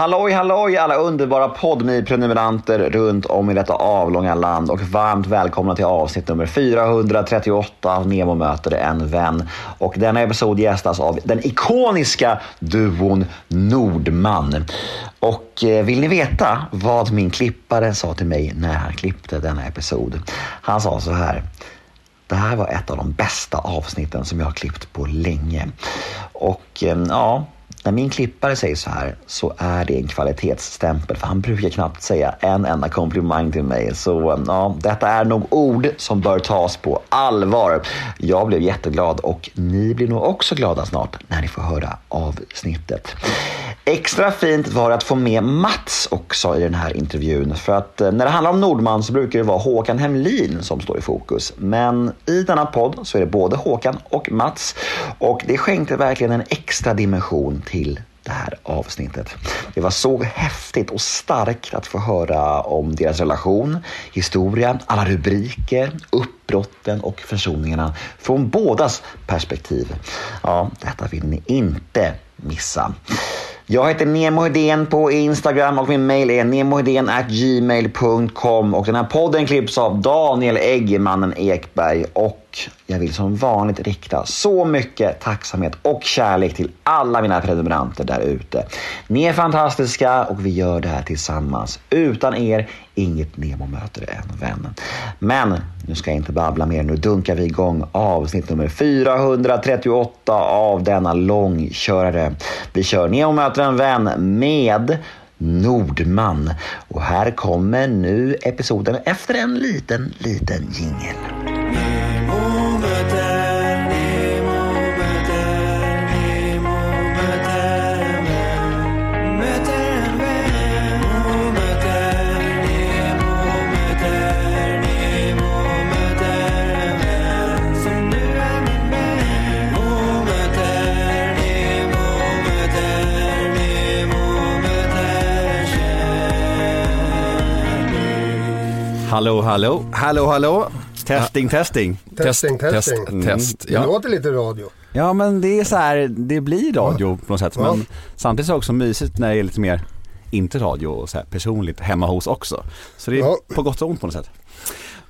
Halloj halloj alla underbara podmi-prenumeranter runt om i detta avlånga land och varmt välkomna till avsnitt nummer 438 av Nemo möter en vän. Och denna episod gästas av den ikoniska duon Nordman. Och eh, vill ni veta vad min klippare sa till mig när han klippte denna episod? Han sa så här. Det här var ett av de bästa avsnitten som jag har klippt på länge. Och eh, ja, när min klippare säger så här så är det en kvalitetsstämpel för han brukar knappt säga en enda komplimang till mig. Så eh, ja, detta är nog ord som bör tas på allvar. Jag blev jätteglad och ni blir nog också glada snart när ni får höra avsnittet. Extra fint var det att få med Mats också i den här intervjun. För att eh, när det handlar om Nordman så brukar det vara Håkan Hemlin som står i fokus. Men i denna podd så är det både Håkan och Mats. Och det skänkte verkligen en extra dimension till det här avsnittet. Det var så häftigt och starkt att få höra om deras relation, historia, alla rubriker, uppbrotten och försoningarna från bådas perspektiv. Ja, detta vill ni inte missa. Jag heter Nemo Hedén på Instagram och min mail är gmail.com och den här podden klipps av Daniel Eggemannen Ekberg och jag vill som vanligt rikta så mycket tacksamhet och kärlek till alla mina prenumeranter där ute. Ni är fantastiska och vi gör det här tillsammans. Utan er, inget Nemo möter en vän. Men nu ska jag inte babbla mer. Nu dunkar vi igång avsnitt nummer 438 av denna långkörare. Vi kör Nemo möter en vän med Nordman. Och här kommer nu episoden efter en liten, liten jingel. Hallå, hallå, hallå, hallå. Testing, testing. Testing, Test, testing. Test, Det ja. låter lite radio. ja men det är så här, det blir radio på något sätt. Ja. Men samtidigt så är det också mysigt när det är lite mer, inte radio och så här personligt hemma hos också. Så det är Ja. på gott och ont på något sätt.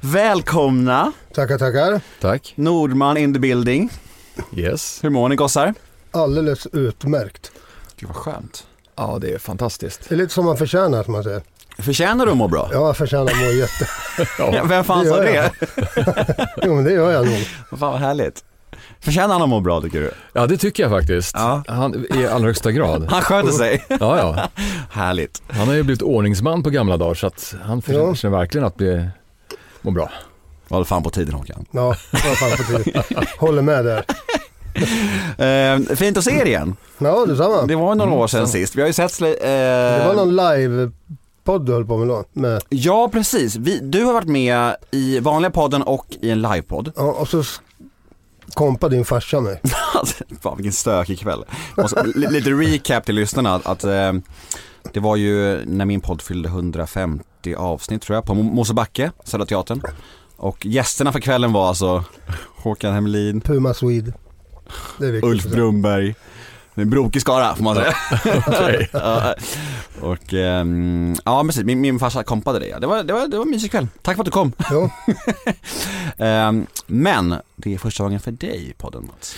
Välkomna, Tackar, tackar. Tack. Nordman in the building. Yes. Hur mår ni gossar? Alldeles utmärkt. Gud vad skönt. Ja, det är fantastiskt. Det är lite som man förtjänar som man säger. Förtjänar du att må bra? Ja, jag förtjänar att må jätte... Ja, Vem fan det sa det? Jo, men det gör jag nog. Fan vad härligt. Förtjänar han att må bra tycker du? Ja, det tycker jag faktiskt. Ja. Han, I allra högsta grad. Han sköter sig. Ja, ja. Härligt. Han har ju blivit ordningsman på gamla dagar så att han förtjänar Ja. verkligen att bli, må bra. Vad fan på tiden Håkan. Ja, vad fan på tid. Håller med där. Eh, fint att se er igen. Ja, detsamma. Det var några år sedan sist. Vi har ju sett... Eh, Det var någon live-podd du höll på med då. Med, Ja, precis. Vi, du har varit med i vanliga podden och i en livepodd. ja, och så kompade din farsa mig. Fan vilken stökig kväll. Så, li- lite recap till lyssnarna. Att, att, eh, det var ju när min podd fyllde 150 avsnitt tror jag på Mo- Mosebacke, Södra Teatern. Och gästerna för kvällen var alltså Håkan Hemlin, Puma Swede. Ulf att säga. Brumberg, en brokig skara får man säga. Ja, och ehm, ja precis, min, min farsa kompade det. Det var, det, var, det var en mysig kväll. Tack för att du kom. Ja, Ehm, men det är första gången för dig i podden Mats.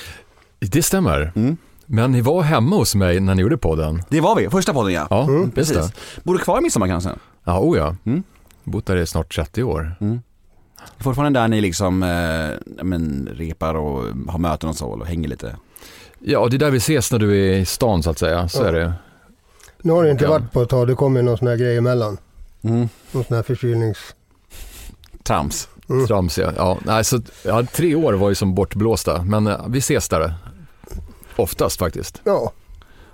Det stämmer. Mm. Men ni var hemma hos mig när ni gjorde podden. Det var vi, första podden ja. Ja, Mm, just det. Precis. Bor du kvar i Midsommarkransen? Ja, oh ja. Mm. Bott där i snart 30 år. Fortfarande där ni liksom eh, men, repar och har möten och så och hänger lite? Ja, det är där vi ses när du är i stan så att säga. Så Ja. är det. nu har det inte Ja. varit på ett tag. Det kommer ju någon sån här grej emellan. Mm. Någon sån här förkylnings... Trams. Mm. Trams ja. ja. Nej, så, ja, tre år var ju som bortblåsta, men eh, vi ses där. Oftast faktiskt. Ja,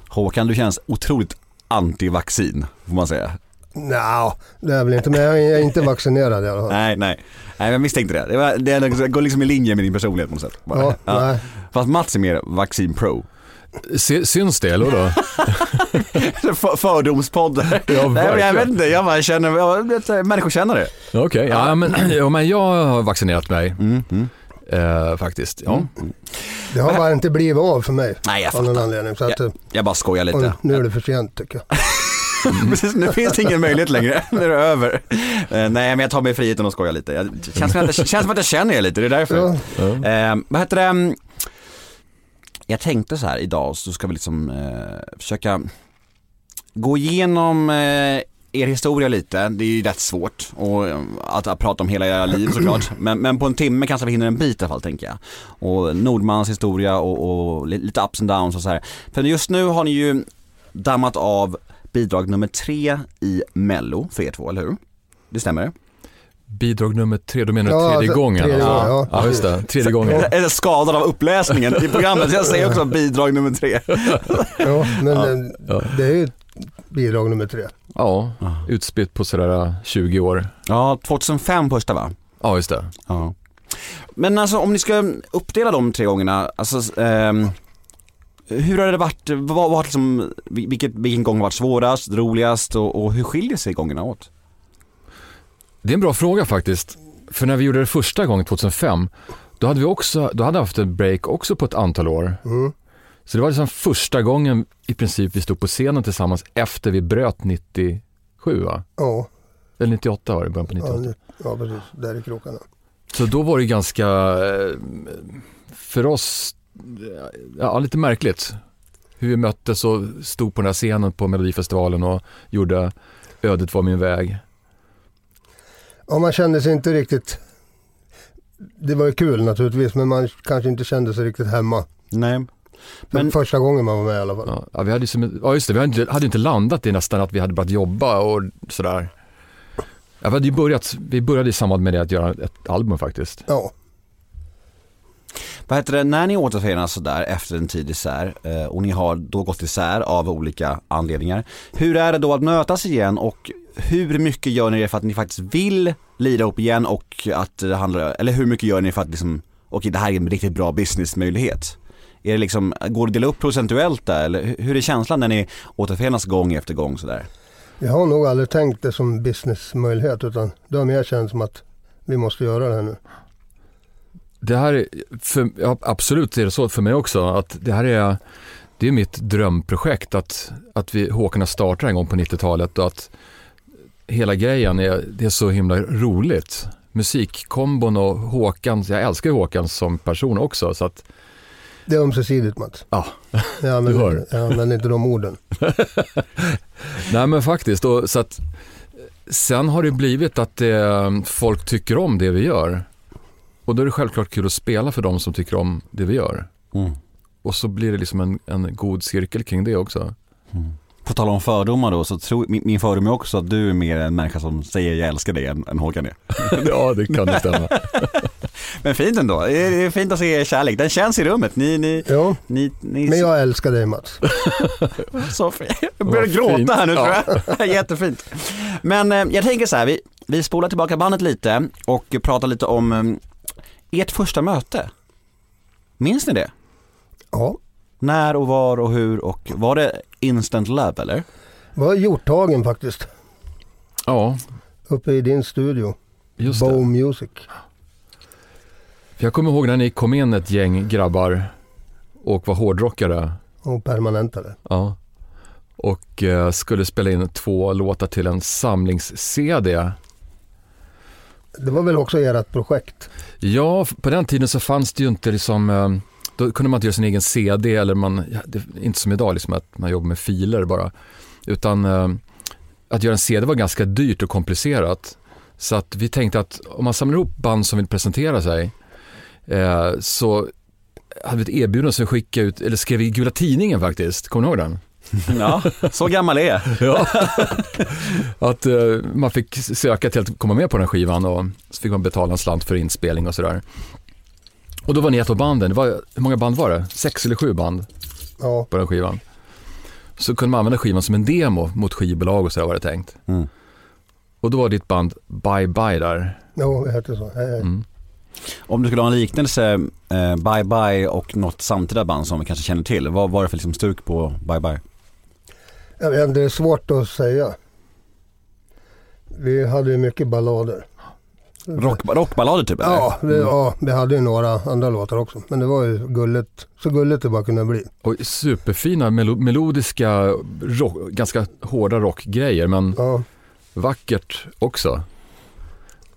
Håkan, du känns otroligt anti-vaccin, får man säga. Nja, det är väl inte, men jag är inte vaccinerad i alla fall. Nej, nej. Nej, jag misstänkte det. Det, var, det, går liksom i linje med din personlighet på något sätt. Bara. Ja, nej. Fast Mats är mer vaccin-pro. Sy- Syns det, eller då? För, fördomspodd. Nej, men jag vet inte, jag bara känner, jag vet, människor känner det. Okej, ja, men, ja, men jag har vaccinerat mig Mm, mm. eh, faktiskt. Ja. Det har bara inte blivit av för mig. Nej, jag Av någon fattar. anledning. Så att, Jag bara skojar lite. nu är det för sent tycker jag. Precis, nu finns det ingen möjlighet längre, nu är det över. Eh, nej men jag tar mig friheten och skojar lite. Jag, känns, som att känns som att jag känner er lite, det är därför. Ja. Eh, vad heter det? Jag tänkte så här idag så ska vi liksom eh, försöka gå igenom eh, er historia lite. Det är ju rätt svårt och, eh, att, att prata om hela era liv såklart. Men, men på en timme kanske vi hinner en bit i alla fall tänker jag. Och Nordmans historia och, och li- lite ups and downs och så här. För just nu har ni ju dammat av bidrag nummer tre i Mello för er två, eller hur? Det stämmer? Bidrag nummer tre, du menar Ja, tredje alltså, gången? tredje alltså. ja. ja, just det. Tredje gången. Är skadad av uppläsningen i programmet, jag säger också bidrag nummer tre. Ja, men Ja. eh, det är ju bidrag nummer tre. Ja, utspritt på sådär 20 år. Ja, 2005 första va? Ja, just det. Ja. Men alltså om ni ska uppdela de tre gångerna, alltså ehm, hur har det varit, vad, vad liksom, vilket, vilken gång har varit svårast, roligast och, och hur skiljer sig gångerna åt? Det är en bra fråga faktiskt. För när vi gjorde det första gången 2005, då hade vi också, då hade vi haft en break också på ett antal år. Mm. Så det var liksom första gången i princip vi stod på scenen tillsammans efter vi bröt 97 va? Ja, Eller 98 var det, början på ja, 98. nu- ja, precis. Där i krokarna. Så då var det ganska, eh, för oss, ja lite märkligt. Hur vi möttes och stod på den här scenen på Melodifestivalen och gjorde Ödet var min väg. Ja, man kände sig inte riktigt... Det var ju kul naturligtvis, men man kanske inte kände sig riktigt hemma. Nej. För Men- Första gången man var med i alla fall. Ja, vi hade, som, ja just det, vi hade inte, hade inte landat i nästan att vi hade börjat jobba och sådär. Ja, vi, hade ju börjat, vi började i samband med det att göra ett album faktiskt. Ja, vad heter det, när ni återförenas sådär efter en tid isär eh, och ni har då gått isär av olika anledningar. Hur är det då att mötas igen och hur mycket gör ni det för att ni faktiskt vill lira upp igen och att det handlar, eller hur mycket gör ni för att liksom, okej det här är en riktigt bra businessmöjlighet? Är det liksom, går det att dela upp procentuellt där eller hur- hur är känslan när ni återförenas gång efter gång sådär? jag har nog aldrig tänkt det som businessmöjlighet utan det har mer känts som att vi måste göra det här nu. Det här är, för, ja, absolut är det så för mig också, att det här är, det är mitt drömprojekt att, att vi, Håkan har startat en gång på 90-talet och att hela grejen är, det är så himla roligt. Musikkombon och Håkan, jag älskar Håkan som person också så att Det är ömsesidigt Mats. Ja, jag använder, du hör. Jag använder inte de orden. Nej men faktiskt, och, så att sen har det blivit att eh, folk tycker om det vi gör. Och då är det självklart kul att spela för de som tycker om det vi gör. Mm. Och så blir det liksom en, en god cirkel kring det också. På tal om fördomar då, så tror, min, min fördom är också att du är mer en människa som säger jag älskar dig än, än Håkan är. ja, det kan det stämma. Men fint ändå, det är, fint att se er kärlek, den känns i rummet. Ni, ni, Ja, ni, ni men jag älskar dig Mats. så fint. Jag börjar gråta fint. här nu Ja. tror jag. Jättefint. Men eh, jag tänker så här, vi, vi spolar tillbaka bandet lite och pratar lite om eh, ert första möte. Minns ni det? Ja, När och var och hur och var det instant love eller? var Hjorthagen faktiskt. Ja, Uppe i din studio. just Bow det. Music. För jag kommer ihåg när ni kom in ett gäng grabbar och var hårdrockare. Och permanentare. Ja. Och eh, skulle spela in två låtar till en samlings-CD. Det var väl också ert projekt? Ja, på den tiden så fanns det ju inte liksom, eh, då kunde man inte göra sin egen CD eller man, inte som idag liksom att man jobbar med filer bara. Utan eh, att göra en CD var ganska dyrt och komplicerat. Så att vi tänkte att om man samlar ihop band som vill presentera sig eh, så hade vi ett erbjudande som vi skickade ut, eller skrev i Gula Tidningen faktiskt, kommer ni ihåg den? Ja, så gammal är. Ja. att eh, man fick söka till att komma med på den här skivan och så fick man betala en slant för inspelning och sådär. Och då var ni ett av banden, var, hur många band var det? Sex eller sju band Ja, på den skivan. Så kunde man använda skivan som en demo mot skivbolag och sådär var det tänkt. Mm. Och då var ditt band Bye Bye där. ja det hette så. Hej, hej. Mm. Om du skulle ha en liknelse, eh, Bye Bye och något samtida band som vi kanske känner till, vad var det för liksom stuk på Bye Bye? Jag vet, det är svårt att säga. Vi hade ju mycket ballader. Rock, rockballader typ? eller? Ja, det, ja, vi hade ju några andra låtar också. Men det var ju gulligt, så gulligt det bara kunde bli. Och superfina melo melodiska, rock, ganska hårda rockgrejer men Ja, vackert också.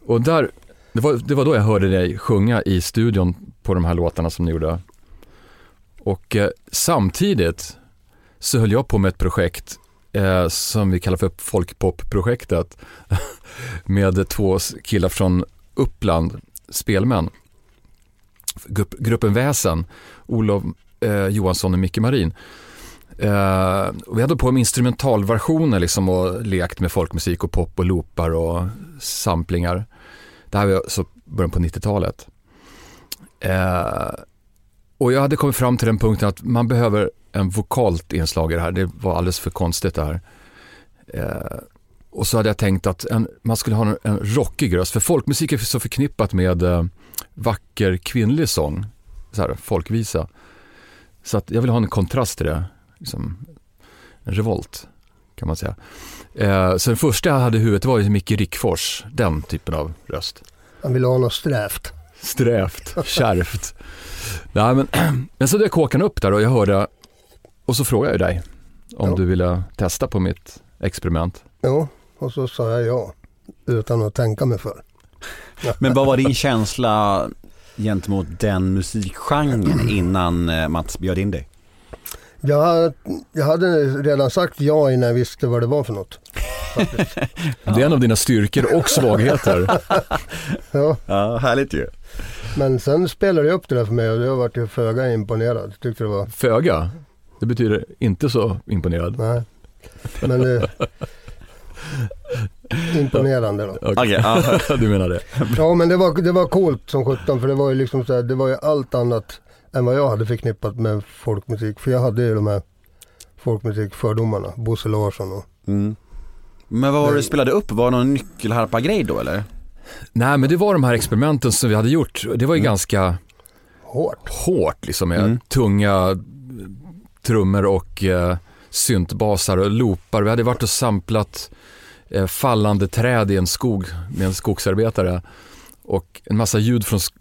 Och där, det var, det var då jag hörde dig sjunga i studion på de här låtarna som ni gjorde. Och eh, samtidigt så höll jag på med ett projekt eh, som vi kallar för Folkpopprojektet med två killar från Uppland, spelmän. Grupp, gruppen Väsen, Olof eh, Johansson och Micke Marin. Eh, och vi hade på med instrumentalversioner liksom och lekt med folkmusik och pop och loopar och samplingar. Det här var så början på 90-talet. Eh, och jag hade kommit fram till den punkten att man behöver en vokalt inslag i det här. Det var alldeles för konstigt det här. Eh, och så hade jag tänkt att en, man skulle ha en, en rockig röst. För folkmusik är så förknippat med eh, vacker kvinnlig sång. Så här, folkvisa. Så att jag vill ha en kontrast till det. Liksom, en revolt kan man säga. Eh, så den första jag hade i huvudet var ju Micke Rickfors. Den typen av röst. han ville ha något strävt. Strävt, kärvt. Nej, men, men så dök Håkan upp där och jag hörde och så frågade jag dig om Ja. du ville testa på mitt experiment. Jo, och så sa jag ja. Utan att tänka mig för. Men vad var din känsla gentemot den musikgenren innan eh, Mats bjöd in dig? Jag, jag hade redan sagt ja innan jag visste vad det var för något. Det är en av dina styrkor och svagheter. Ja, Ja, härligt ju. men sen spelade jag upp det där för mig och jag varit föga imponerad. Tyckte det var, Föga. Det betyder inte så imponerad. nej. Men det, imponerande då. Okej, ja. du menar det. Ja men det var, det var coolt som sjutton för det var ju liksom så här, det var ju allt annat än vad jag hade förknippat med folkmusik. För jag hade ju de här folkmusikfördomarna, Bosse Larsson och Mm. Men vad var det du spelade upp? Var det någon nyckelharpa-grej då eller? Nej, men det var de här experimenten som vi hade gjort. Det var ju ganska hårt. hårt liksom med Mm. tunga trummor och eh, syntbasar och loopar. Vi hade varit och samplat eh, fallande träd i en skog med en skogsarbetare och en massa ljud från sk-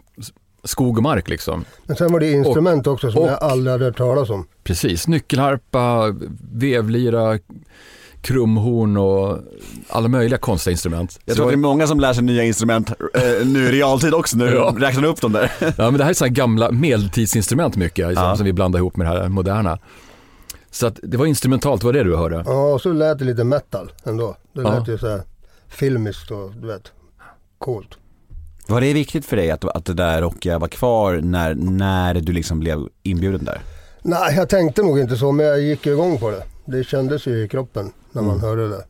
skog och mark liksom. Men sen var det instrument också som och- jag aldrig hade hört talas om. Precis, nyckelharpa, vevlira, krumhorn och alla möjliga konstiga instrument. Jag Så tror att det är många som lär sig nya instrument eh, nu i realtid också, nu Ja. räknar upp dem där. ja, men det här är sådana gamla medeltidsinstrument mycket liksom, Ja. som vi blandar ihop med det här moderna. Så att det var instrumentalt, var det du hörde? Ja och så lät det lite metal ändå. Det Ja. lät ju så här filmiskt och du vet, coolt. Var det viktigt för dig att, att det där rockiga var kvar när, när du liksom blev inbjuden där? Nej jag tänkte nog inte så men jag gick ju igång på det. Det kändes ju i kroppen när man Mm. hörde det.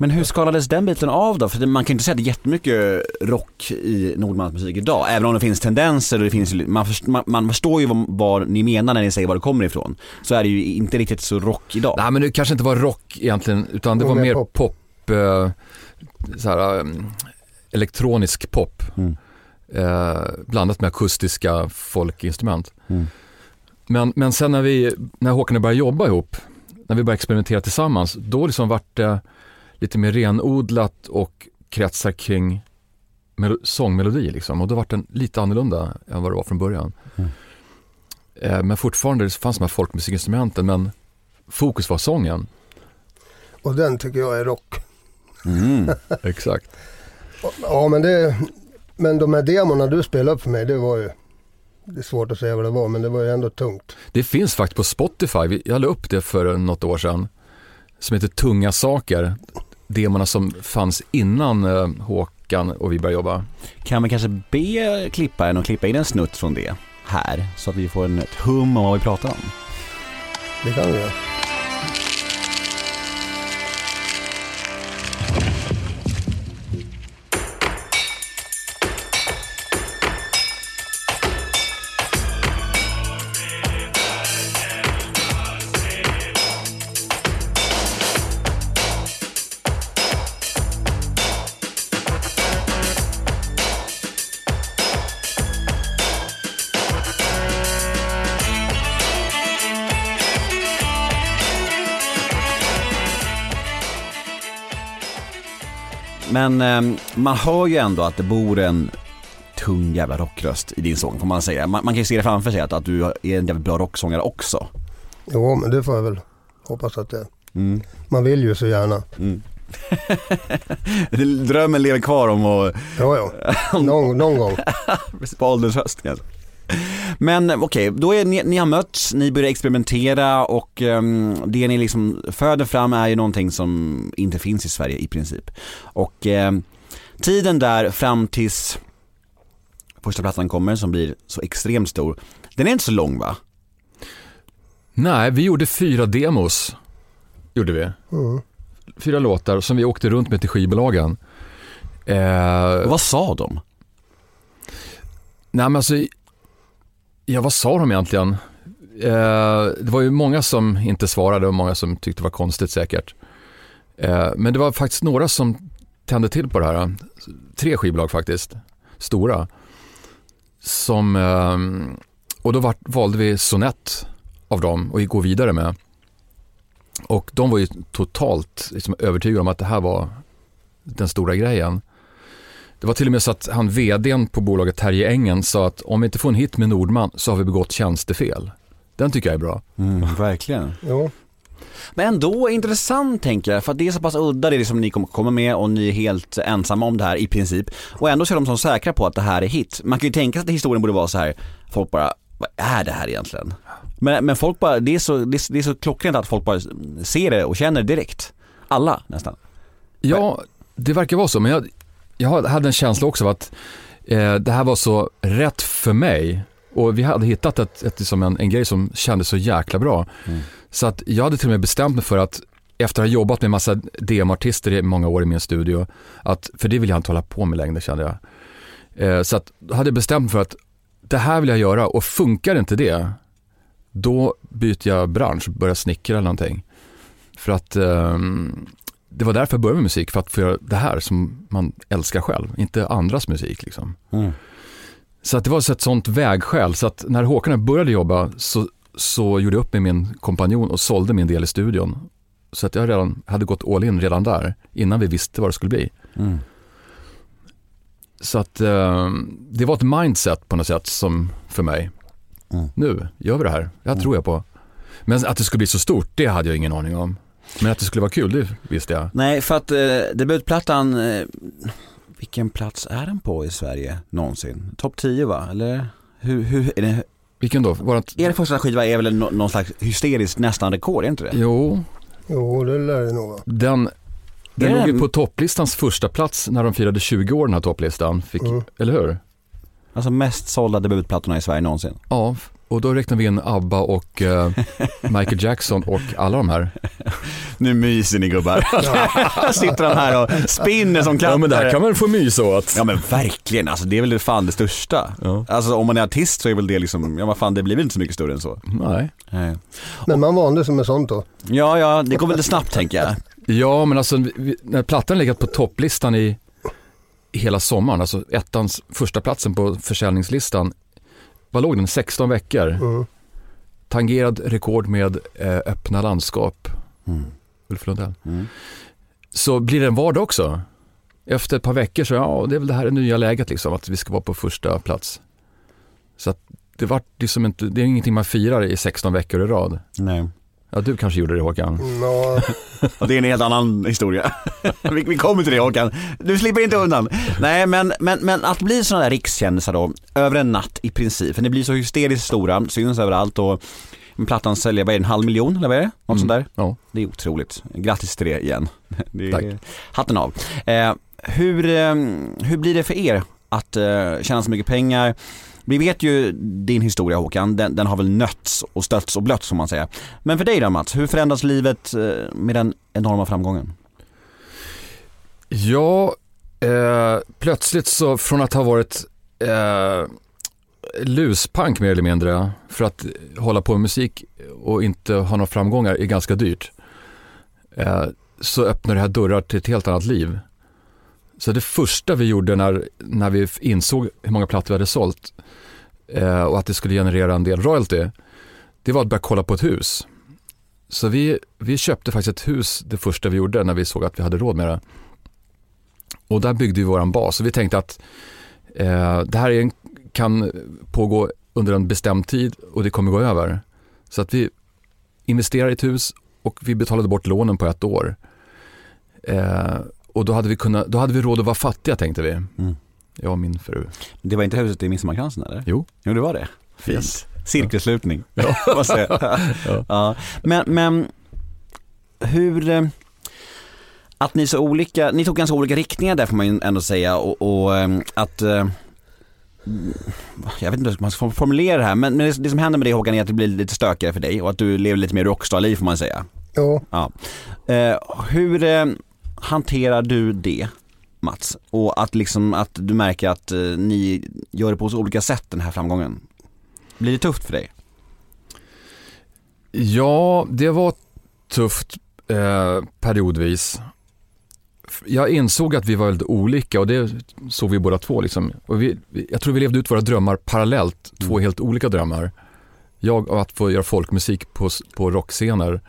Men hur skalades den biten av då? För man kan ju inte säga att det är jättemycket rock i Nordmans musik idag. Även om det finns tendenser och det finns, man, först, man, man förstår ju vad, vad ni menar när ni säger var det kommer ifrån. Så är det ju inte riktigt så rock idag. Nej men det kanske inte var rock egentligen utan det Och var mer pop. pop, eh, så här, eh, elektronisk pop. Mm. Eh, blandat med akustiska folkinstrument. Mm. Men, men sen när vi, när Håkan och jag började jobba ihop, när vi började experimentera tillsammans, då liksom vart det lite mer renodlat och kretsar kring melo- sångmelodi liksom. Och då vart den lite annorlunda än vad det var från början. Mm. Eh, men fortfarande det fanns de här folkmusikinstrumenten, men fokus var sången. Och den tycker jag är rock. Mm. Exakt. Ja men det, men de här demorna du spelade upp för mig det var ju, det är svårt att säga vad det var men det var ju ändå tungt. Det finns faktiskt på Spotify, jag la upp det för något år sedan, som heter Tunga saker. Demorna som fanns innan eh, Håkan och vi började jobba. Kan vi kanske be klipparen att klippa in en snutt från det här? Så att vi får en, ett hum om vad vi pratar om. Det kan vi göra. Men eh, man hör ju ändå att det bor en tung jävla rockröst i din sång får man säga. Man, man kan ju se det framför sig att, att du är en jävligt bra rocksångare också. Jo, men det får jag väl hoppas att det. Mm. Man vill ju så gärna. Mm. Drömmen lever kvar om att, Ja, ja. Någon, någon gång. på ålderns höst kanske. Men okej, då är ni, ni har mötts, ni börjar experimentera och ehm, det ni liksom föder fram är ju någonting som inte finns i Sverige i princip. Och ehm, tiden där fram tills första plattan kommer som blir så extremt stor, den är inte så lång va? Nej, vi gjorde fyra demos. Gjorde vi. Mm. Fyra låtar som vi åkte runt med till skivbolagen. Eh, vad sa de? Nej men alltså, ja vad sa de egentligen? Eh, det var ju många som inte svarade och många som tyckte det var konstigt säkert. Eh, men det var faktiskt några som tände till på det här. Tre skivbolag faktiskt, stora. Som, eh, och då var, valde vi Sonett av dem och gå vidare med. Och de var ju totalt liksom, övertygade om att det här var den stora grejen. Det var till och med så att han vdn på bolaget Terje Engen sa att om vi inte får en hit med Nordman så har vi begått tjänstefel. Den tycker jag är bra. Mm, verkligen. Jo. Men ändå intressant tänker jag, för att det är så pass udda det som ni kommer med och ni är helt ensamma om det här i princip. Och ändå så är de så säkra på att det här är hit. Man kan ju tänka sig att historien borde vara så här, folk bara, vad är det här egentligen? Men, men folk bara, det är, så, det, är, det är så klockrent att folk bara ser det och känner det direkt. Alla nästan. Ja, det verkar vara så, men jag, jag hade en känsla också av att eh, det här var så rätt för mig. Och vi hade hittat ett, ett, liksom en, en grej som kändes så jäkla bra. Mm. Så att jag hade till och med bestämt mig för att efter att ha jobbat med massa DM-artister i många år i min studio, att, för det vill jag inte hålla på med längre kände jag. Eh, så att hade jag bestämt mig för att det här vill jag göra och funkar inte det, då byter jag bransch, börjar snickra eller någonting. För att ehm, det var därför jag började med musik, för att få göra det här som man älskar själv, inte andras musik. Liksom. Mm. Så att det var så ett sånt vägskäl, så att när Håkan började jobba så, så gjorde jag upp med min kompanjon och sålde min del i studion. Så att jag redan hade gått all in redan där, innan vi visste vad det skulle bli. Mm. Så att eh, det var ett mindset på något sätt som för mig. Mm. Nu gör vi det här, det här tror jag på. Men att det skulle bli så stort, det hade jag ingen aning om. Men att det skulle vara kul, det visste jag. Nej, för att eh, debutplattan, eh, vilken plats är den på i Sverige någonsin? Topp 10 va? Eller hur, hur är det? Vilken då? Vårat... Er första skiva är väl nå- någon slags hysteriskt nästan rekord, är inte det? Jo, Jo, det lär det nog vara. den, den låg ju på topplistans första plats när de firade 20 år den här topplistan. Fick, Mm. Eller hur? Alltså mest sålda debutplattorna i Sverige någonsin. Ja, och då räknar vi in ABBA och eh, Michael Jackson och alla de här. Nu myser ni gubbar. Sitter han här och spinner som katter. Ja men där kan man få mys åt. Ja men verkligen, alltså det är väl fan det största. Ja. Alltså om man är artist så är väl det liksom, ja vad fan det blir väl inte så mycket större än så. Nej. Nej. Men man vande sig med sånt då. Ja, ja, det går väl lite snabbt tänker jag. Ja, men alltså när plattan legat på topplistan i i hela sommaren, alltså ettans första platsen på försäljningslistan, vad låg den? 16 veckor. Mm. Tangerad rekord med eh, öppna landskap, Mm. Ulf Lundell. Mm. Så blir det en vardag också. Efter ett par veckor så, ja, det är väl det här det nya läget liksom, att vi ska vara på första plats. Så att det var liksom inte, det är ingenting man firar i 16 veckor i rad. Nej. Ja, du kanske gjorde det Håkan. Och det är en helt annan historia. vi, vi kommer till det Håkan. Du slipper inte undan. Nej men, men, men att bli sådana där rikskändisar då, över en natt i princip. För ni blir så hysteriskt stora, syns överallt och plattan säljer, vad är det, en halv miljon eller vad är det? Något Mm. sånt där. Ja. Det är otroligt. Grattis till det igen. Det är, Tack. Hatten av. Eh, hur, eh, hur blir det för er att eh, tjäna så mycket pengar? Vi vet ju din historia Håkan, den, den har väl nötts och stötts och blötts som man säger. Men för dig då Mats, hur förändras livet eh, med den enorma framgången? Ja, eh, plötsligt så från att ha varit eh, luspank mer eller mindre för att hålla på med musik och inte ha några framgångar är ganska dyrt. Eh, så öppnar det här dörrar till ett helt annat liv. Så det första vi gjorde när, när vi insåg hur många plattor vi hade sålt eh, och att det skulle generera en del royalty, det var att börja kolla på ett hus. Så vi, vi köpte faktiskt ett hus det första vi gjorde när vi såg att vi hade råd med det. Och där byggde vi våran bas. Och vi tänkte att eh, det här är en, kan pågå under en bestämd tid och det kommer gå över. Så att vi investerade i ett hus och vi betalade bort lånen på ett år. Eh, och då hade, vi kunnat, då hade vi råd att vara fattiga tänkte vi. Mm. Jag och min fru. Det var inte huset i Midsommarkransen eller? Jo. Jo det var det. Fint. Yes. Cirkelslutning. Ja. Ja. ja. Men, men hur, eh, att ni så olika, ni tog ganska olika riktningar där får man ju ändå säga och, och eh, att eh, jag vet inte hur man ska formulera det här men det, det som händer med dig Håkan är att det blir lite stökigare för dig och att du lever lite mer rockstar-liv får man säga. Jo, Ja. Eh, hur hanterar du det Mats? Och att liksom att du märker att eh, ni gör det på så olika sätt den här framgången. Blir det tufft för dig? Ja, det var tufft eh, periodvis. Jag insåg att vi var väldigt olika och det såg vi båda två. Liksom. Och vi, jag tror vi levde ut våra drömmar parallellt, två Mm. helt olika drömmar. Jag att få göra folkmusik på, på rockscener,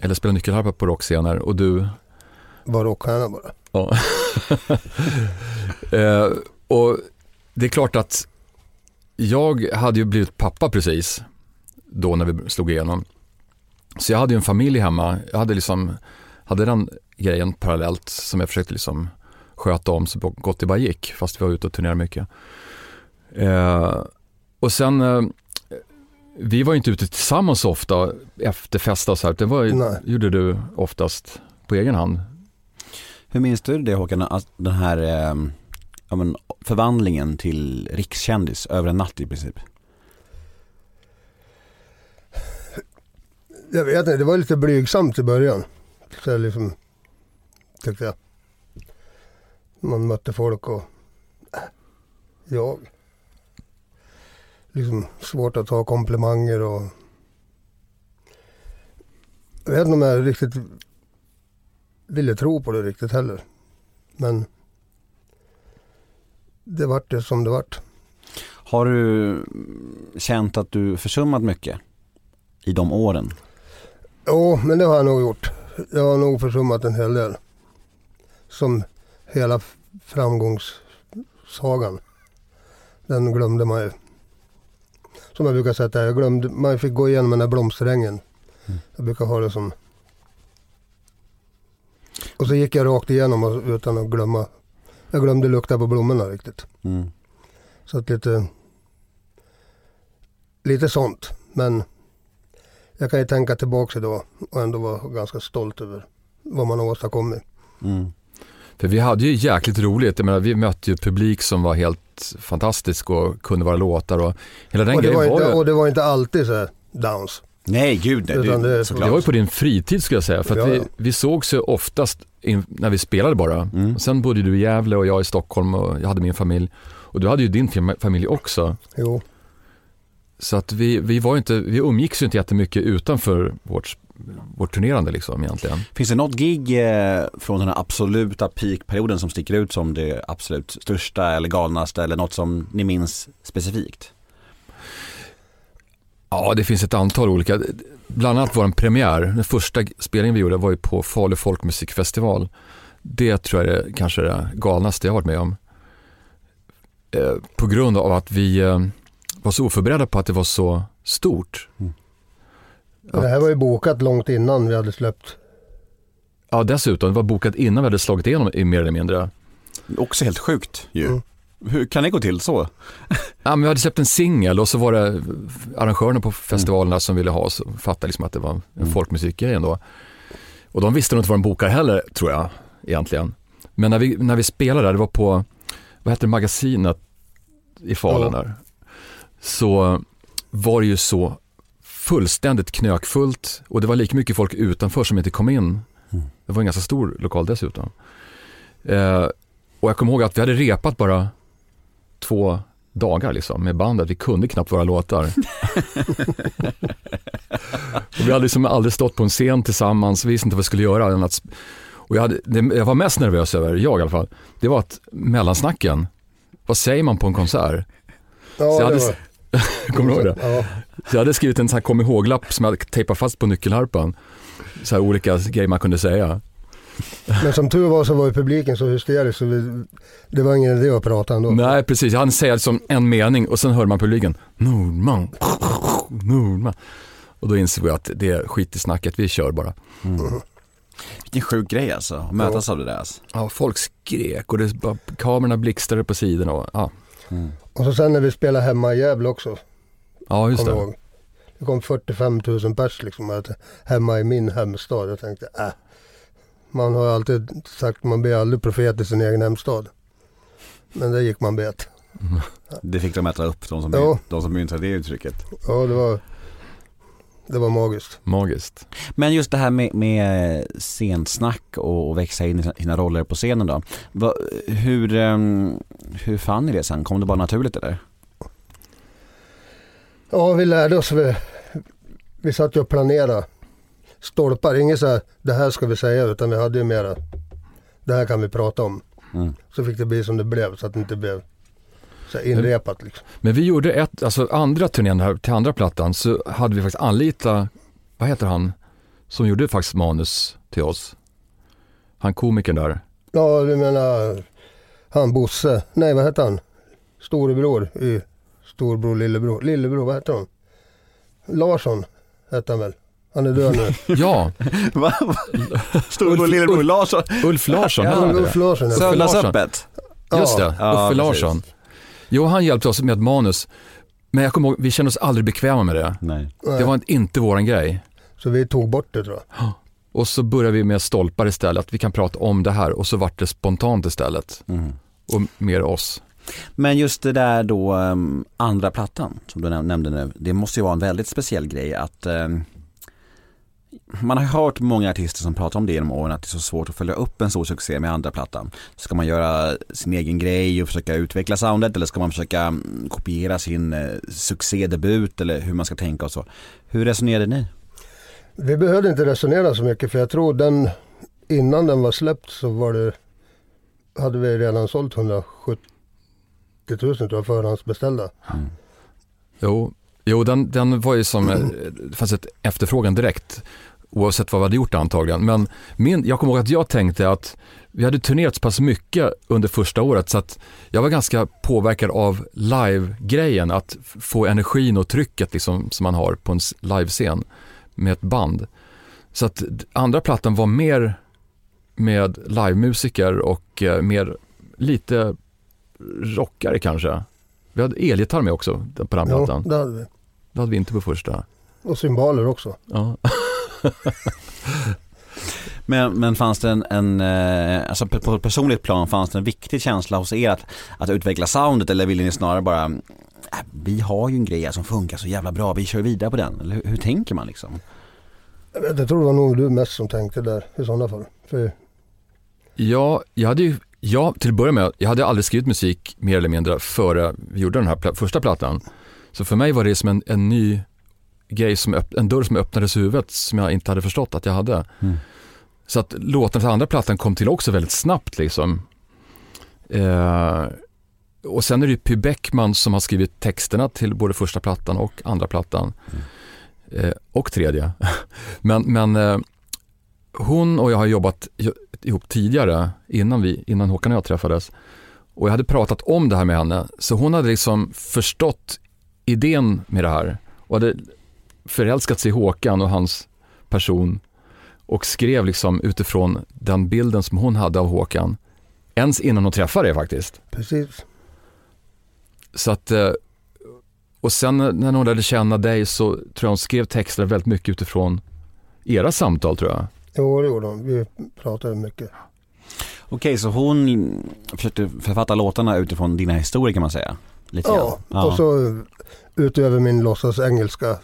eller spela nyckelharpa på rockscener och du var rockstjärna bara. Ja. eh, och det är klart att jag hade ju blivit pappa precis då när vi slog igenom. Så jag hade ju en familj hemma. Jag hade liksom, hade den grejen parallellt som jag försökte liksom sköta om så gott det bara gick, fast vi var ute och turnerade mycket. Eh, och sen, eh, vi var ju inte ute tillsammans så ofta efter festa och så här. Det var, Nej. gjorde du oftast på egen hand. Hur minns du det Håkan, att den här eh, ja, men, förvandlingen till rikskändis över en natt i princip? Jag vet inte, det var lite blygsamt i början. Så jag liksom, tyckte jag. Man mötte folk och äh, jag. Liksom svårt att ta komplimanger och jag vet inte om jag riktigt ville tro på det riktigt heller. Men det vart det som det vart. Har du känt att du försummat mycket i de åren? Jo, men det har jag nog gjort. Jag har nog försummat en hel del. Som hela framgångssagan. Den glömde man ju. Som jag brukar säga, jag glömde, man fick gå igenom den där blomsterängen. Mm. Jag brukar ha det som... Och så gick jag rakt igenom och, utan att glömma. Jag glömde lukta på blommorna riktigt. Mm. Så att lite... Lite sånt. Men jag kan ju tänka tillbaka idag och ändå vara ganska stolt över vad man har åstadkommit. Mm. För vi hade ju jäkligt roligt. Jag menar, vi mötte ju publik som var helt fantastisk och kunde våra låtar och hela den Och det, grejen var var, inte, ju, och det var inte alltid så här downs. Nej gud nej, Utan det- såklart. det var ju på din fritid skulle jag säga. För att Ja, vi, ja. vi sågs ju oftast in, när vi spelade bara. Mm. Sen bodde du i Gävle och jag i Stockholm och jag hade min familj. Och du hade ju din fam- familj också. Jo, Så att vi, vi, var ju inte, vi umgicks ju inte jättemycket utanför vårt, vårt turnerande liksom egentligen. Finns det något gig eh, från den här absoluta peakperioden som sticker ut som det absolut största eller galnaste eller något som ni minns specifikt? Ja, det finns ett antal olika. Bland annat vår premiär, den första spelningen vi gjorde var ju på Falu folkmusikfestival. Det tror jag är kanske det galnaste jag har varit med om. Eh, på grund av att vi eh, var så oförberedda på att det var så stort. och det här var ju bokat långt innan vi hade släppt. Ja, dessutom, det var bokat innan vi hade slagit igenom i mer eller mindre. Också helt sjukt ju. Mm. Hur kan det gå till så? Ja, men vi hade släppt en singel och så var det arrangörerna på festivalerna som ville ha oss och fattade liksom att det var en Mm. folkmusikgrej ändå. Och de visste nog inte vad de bokar heller, tror jag, egentligen. Men när vi, när vi spelade där, det var på, vad hette det, magasinet i Falun där. Så var det ju så fullständigt knökfullt och det var lika mycket folk utanför som inte kom in. Mm. Det var en ganska stor lokal dessutom. Eh, och jag kommer ihåg att vi hade repat bara två dagar liksom med bandet. Vi kunde knappt våra låtar. och vi hade liksom aldrig stått på en scen tillsammans, vi visste inte vad vi skulle göra. än att- Och jag, hade, det jag var mest nervös över, jag i alla fall, det var att mellansnacken, vad säger man på en konsert? Ja, Så jag hade- var, Kommer du ihåg det? Ja, Så jag hade skrivit en sån här kom ihåg-lapp som jag hade tejpat fast på nyckelharpan. Så här olika grejer man kunde säga. Men som tur var så var ju publiken så hysterisk så vi, det var ingen idé att prata ändå. Nej, precis. Han säger som en mening och sen hör man publiken. Nordman, Nordman. Och då inser vi att det är skit i snacket, vi kör bara. Vilken sjuk grej alltså, att mötas av det där alltså. Ja, folk skrek och det bara, kamerorna blixtrade på sidorna. Och, ja. Och så sen när vi spelade hemma i Gävle också, ja, just det. ihåg. Det kom 45 000 pers liksom att- hemma i min hemstad. Jag tänkte, äh. Man har alltid sagt att man blir aldrig profet i sin egen hemstad. Men det gick man bet. Det fick de äta upp, de som, Ja. de som myntade det uttrycket. Ja, det var, det var magiskt. Magiskt. Men just det här med, med scensnack och, och växa in i sina- sina roller på scenen då. Va, hur, ehm, hur fann ni det sen? Kom det bara naturligt eller? Ja, vi lärde oss. Vi, vi satt ju och planerade stolpar. Inget så här, det här ska vi säga, utan vi hade ju mera, det här kan vi prata om. Mm. Så fick det bli som det blev, så att det inte blev så inrepat liksom. Men vi gjorde ett, alltså andra turnén här till andra plattan så hade vi faktiskt anlitat, vad heter han, som gjorde faktiskt manus till oss. Han komikern där. Ja, du menar han Bosse, nej vad hette han? Storebror i Storbror, lillebror, lillebror, vad heter han? Larsson hette han väl? Han är död nu. Ja, Va? Storbror, Ulf- lillebror, Ulf- Larsson. Ulf Larsson. Ja? Ulf Larsson. Söndagsöppet. Just det, Ja, Uffe precis. Larsson. Jo, han hjälpte oss med ett manus. Men jag kommer ihåg, vi kände oss aldrig bekväma med det. Nej. Det var inte våran grej. Så vi tog bort det tror jag. Och så började vi med stolpar istället, att vi kan prata om det här och så vart det spontant istället. Mm. Och mer oss. Men just det där då ehm, andra plattan som du näm- nämnde nu. Det måste ju vara en väldigt speciell grej att ehm, man har hört många artister som pratar om det genom åren att det är så svårt att följa upp en stor succé med andra plattan. Ska man göra sin egen grej och försöka utveckla soundet eller ska man försöka mm, kopiera sin eh, succédebut eller hur man ska tänka och så. Hur resonerade ni? Vi behövde inte resonera så mycket för jag tror den innan den var släppt så var det hade vi redan sålt 170 000 tror jag förhandsbeställda. Jo, jo den, den var ju som, eh, det fanns ett efterfrågan direkt. Oavsett vad vi hade gjort antagligen. Men min, jag kommer ihåg att jag tänkte att vi hade turnerat så pass mycket under första året så att jag var ganska påverkad av live-grejen. Att få energin och trycket liksom, som man har på en livescen med ett band. Så att andra plattan var mer med livemusiker och eh, mer lite rockare kanske. Vi hade elgitarr med också på den Ja, plattan. det hade vi. Det hade vi inte på första. Och symboler också. Ja. Men, men fanns det en, en eh, alltså på ett personligt plan, fanns det en viktig känsla hos er att, att utveckla soundet eller ville ni snarare bara, äh, vi har ju en grej som funkar så jävla bra, vi kör vidare på den. Eller hur, hur tänker man liksom? Jag, tror det var nog du mest som tänkte där i sådana fall. För Ja, jag hade ju, ja, till att börja med, jag hade aldrig skrivit musik mer eller mindre före vi gjorde den här pla- första plattan. Så för mig var det som en, en ny grej, som öpp, en dörr som öppnades i huvudet som jag inte hade förstått att jag hade. Mm. Så att låten till andra plattan kom till också väldigt snabbt liksom. Eh, och sen är det ju Py Bäckman som har skrivit texterna till både första plattan och andra plattan. Eh, och tredje. men men eh, hon och jag har jobbat jo- ihop tidigare innan, vi, innan Håkan och jag träffades. Och jag hade pratat om det här med henne. Så hon hade liksom förstått idén med det här. Och hade förälskat sig i Håkan och hans person. Och skrev liksom utifrån den bilden som hon hade av Håkan. Ens innan hon träffade det faktiskt. precis. Så att, eh, och sen när hon lärde känna dig så tror jag hon skrev texter väldigt mycket utifrån era samtal tror jag. Jo, det gjorde hon. Vi pratade mycket. Okej, så hon försökte författa låtarna utifrån dina historier kan man säga? Lite Ja, grann. och så utöver min låtsas engelska.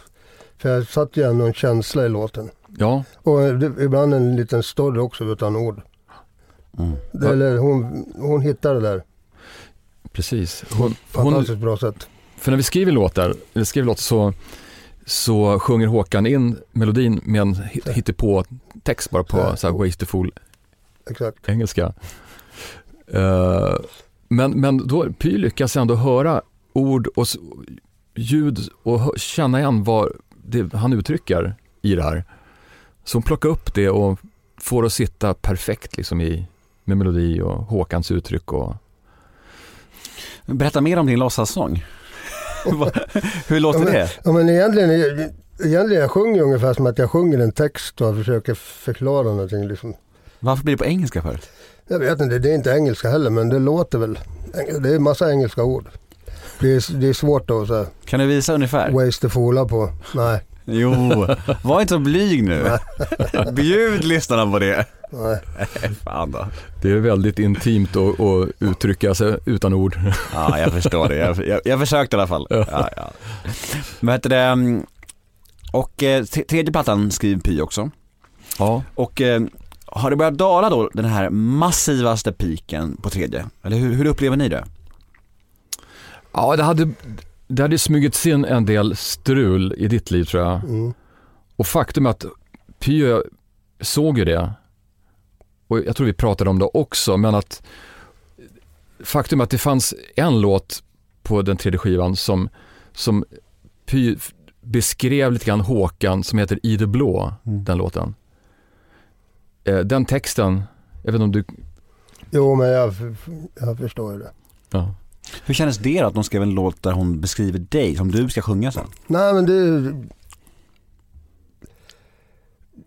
För jag satt ju ändå en känsla i låten. Ja, Och ibland en liten story också utan ord. Mm. Det, eller hon, hon hittade det där precis. Hon, ett hon, fantastiskt bra sätt. För när vi skriver låtar, eller skriver låtar så, så sjunger Håkan in melodin med en hit- hittepå text bara på Ja. så här wasteful Exakt. engelska. Eh, men, men då, Py lyckas ändå höra ord och ljud och hö- känna igen vad det, han uttrycker i det här. Så hon plockade upp det och får att sitta perfekt liksom i, med melodi och Håkans uttryck och Berätta mer om din låtsassång. Hur låter Ja, men- det? Ja men egentligen, egentligen jag sjunger ungefär som att jag sjunger en text och försöker förklara någonting liksom. Varför blir det på engelska för? Jag vet inte, det är inte engelska heller men det låter väl. Det är massa engelska ord. Det är, det är svårt att så här, Kan du visa ungefär? waste fola på. Nej, Jo, var inte så blyg nu. Bjud lyssnarna på det. nej. Fan då. det är väldigt intimt att att uttrycka sig utan ord. Ja, jag förstår det. Jag, jag, jag försökte i alla fall. Ja, ja. Vad heter det? Och eh, tredje plattan skriver Py också. Ja, Och eh, har det börjat dala då, den här massivaste piken på tredje? Eller hur, hur upplever ni det? Ja det, hade, det hade smugit in en del strul i ditt liv tror jag. Mm. Och faktum är att Py såg ju det. Och jag tror vi pratade om det också, men att faktum är att det fanns en låt på den tredje skivan som, som Py f- beskrev lite grann Håkan som heter I det blå, Mm. den låten. Eh, Den texten, jag vet inte om du, Jo men jag, jag förstår det. ja. Hur kändes det då att de skrev en låt där hon beskriver dig, som du ska sjunga sen? Nej men det...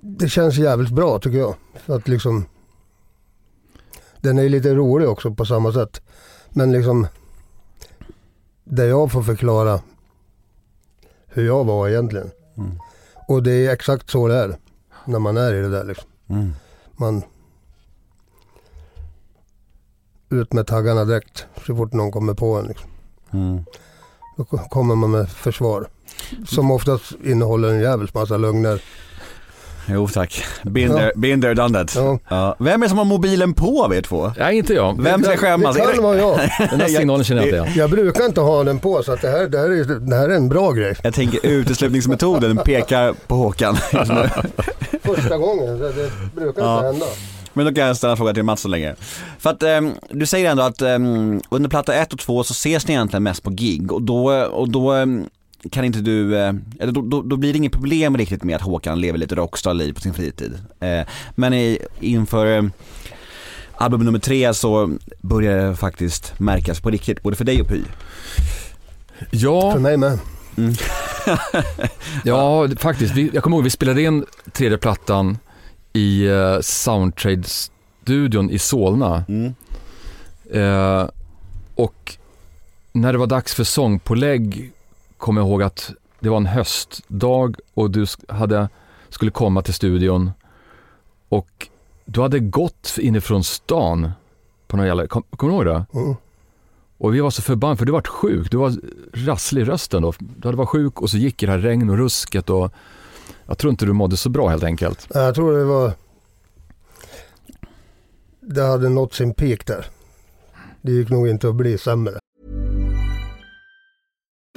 Det känns jävligt bra tycker jag. För att liksom... Den är lite rolig också på samma sätt. Men liksom... Där jag får förklara hur jag var egentligen. Mm. Och det är exakt så det är. När man är i det där liksom. Mm. Man... Ut med taggarna direkt så fort någon kommer på en. Liksom. Mm. Då ko- kommer man med försvar. Som oftast innehåller en jävels massa lögner. Jo tack, been Ja. there, been there done that. Ja. Ja. Vem är det som har mobilen på av er två? Nej, inte jag. Vem ska skämmas? Det Är kan vara jag. Den där signalen känner jag inte igen. Jag brukar inte ha den på så att det här, det här, är, det här är en bra grej. Jag tänker uteslutningsmetoden pekar på Håkan just nu. Första gången, det, det brukar Ja. inte hända. Men då kan jag ställa en fråga till Mats så länge. För att ehm, du säger ändå att ehm, under platta 1 och 2 så ses ni egentligen mest på gig och då, och då ehm, kan inte du, eh, eller då, då, då blir det inget problem riktigt med att Håkan lever lite rockstar-liv på sin fritid. Eh, men i, inför album nummer tre så börjar det faktiskt märkas på riktigt, både för dig och Py. Ja, För mig med. Mm. Ja, det- faktiskt. Vi, jag kommer ihåg vi spelade in tredje plattan i uh, Soundtrade-studion i Solna. Mm. Eh, och när det var dags för sångpålägg kom jag ihåg att det var en höstdag och du hade, skulle komma till studion. Och du hade gått inifrån stan på någon jävla, kom, kommer du ihåg det? Mm. Och vi var så förbannade för du var sjuk, du var rasslig i rösten då. Du hade varit sjuk och så gick det här regn och rusket och jag tror inte du mådde så bra helt enkelt. Jag tror det var... Det hade nått sin peak där. Det gick nog inte att bli sämre.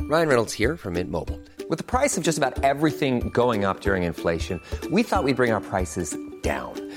Ryan Reynolds here from Mint Mobile. With the price of just about everything going up during inflation, we thought we'd bring our prices down.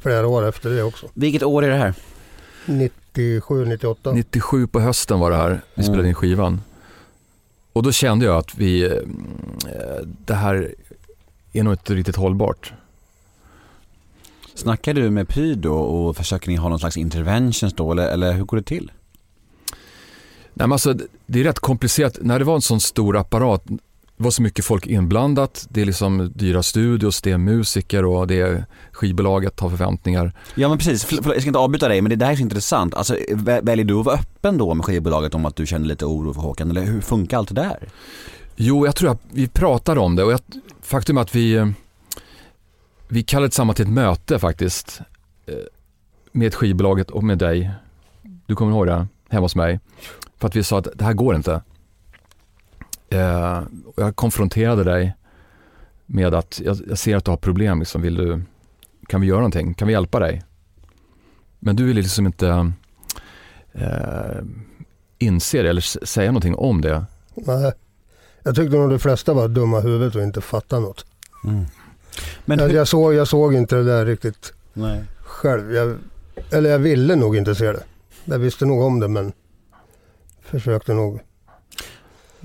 flera år efter det också. Vilket år är det här? 97, 98. 97 på hösten var det här, vi spelade in skivan. Och då kände jag att vi, eh, det här är nog inte riktigt hållbart. Snackar du med Py då och försöker ni ha någon slags interventions då eller, eller hur går det till? Nej, men alltså, det är rätt komplicerat. När det var en sån stor apparat, det var så mycket folk inblandat. Det är liksom dyra studios, det är musiker och det är skivbolaget har förväntningar. Ja men precis, förlåt, jag ska inte avbryta dig men det där är så intressant. Alltså vä- väljer du att vara öppen då med skivbolaget om att du känner lite oro för Håkan eller hur funkar allt det där? Jo, jag tror att vi pratade om det och jag, faktum är att vi, vi kallade samman till ett möte faktiskt eh, med skivbolaget och med dig. Du kommer ihåg det? Hemma hos mig. För att vi sa att det här går inte. Eh, och jag konfronterade dig med att jag, jag ser att du har problem. Liksom. Vill du, kan vi göra någonting? Kan vi hjälpa dig? Men du ville liksom inte eh, inse det eller säga någonting om det. Nej. Jag tyckte nog de flesta var dumma huvudet och inte fattade något. Men Jag, jag, såg, jag såg inte det där riktigt nej. själv. Jag, eller jag ville nog inte se det. Jag visste nog om det men försökte nog.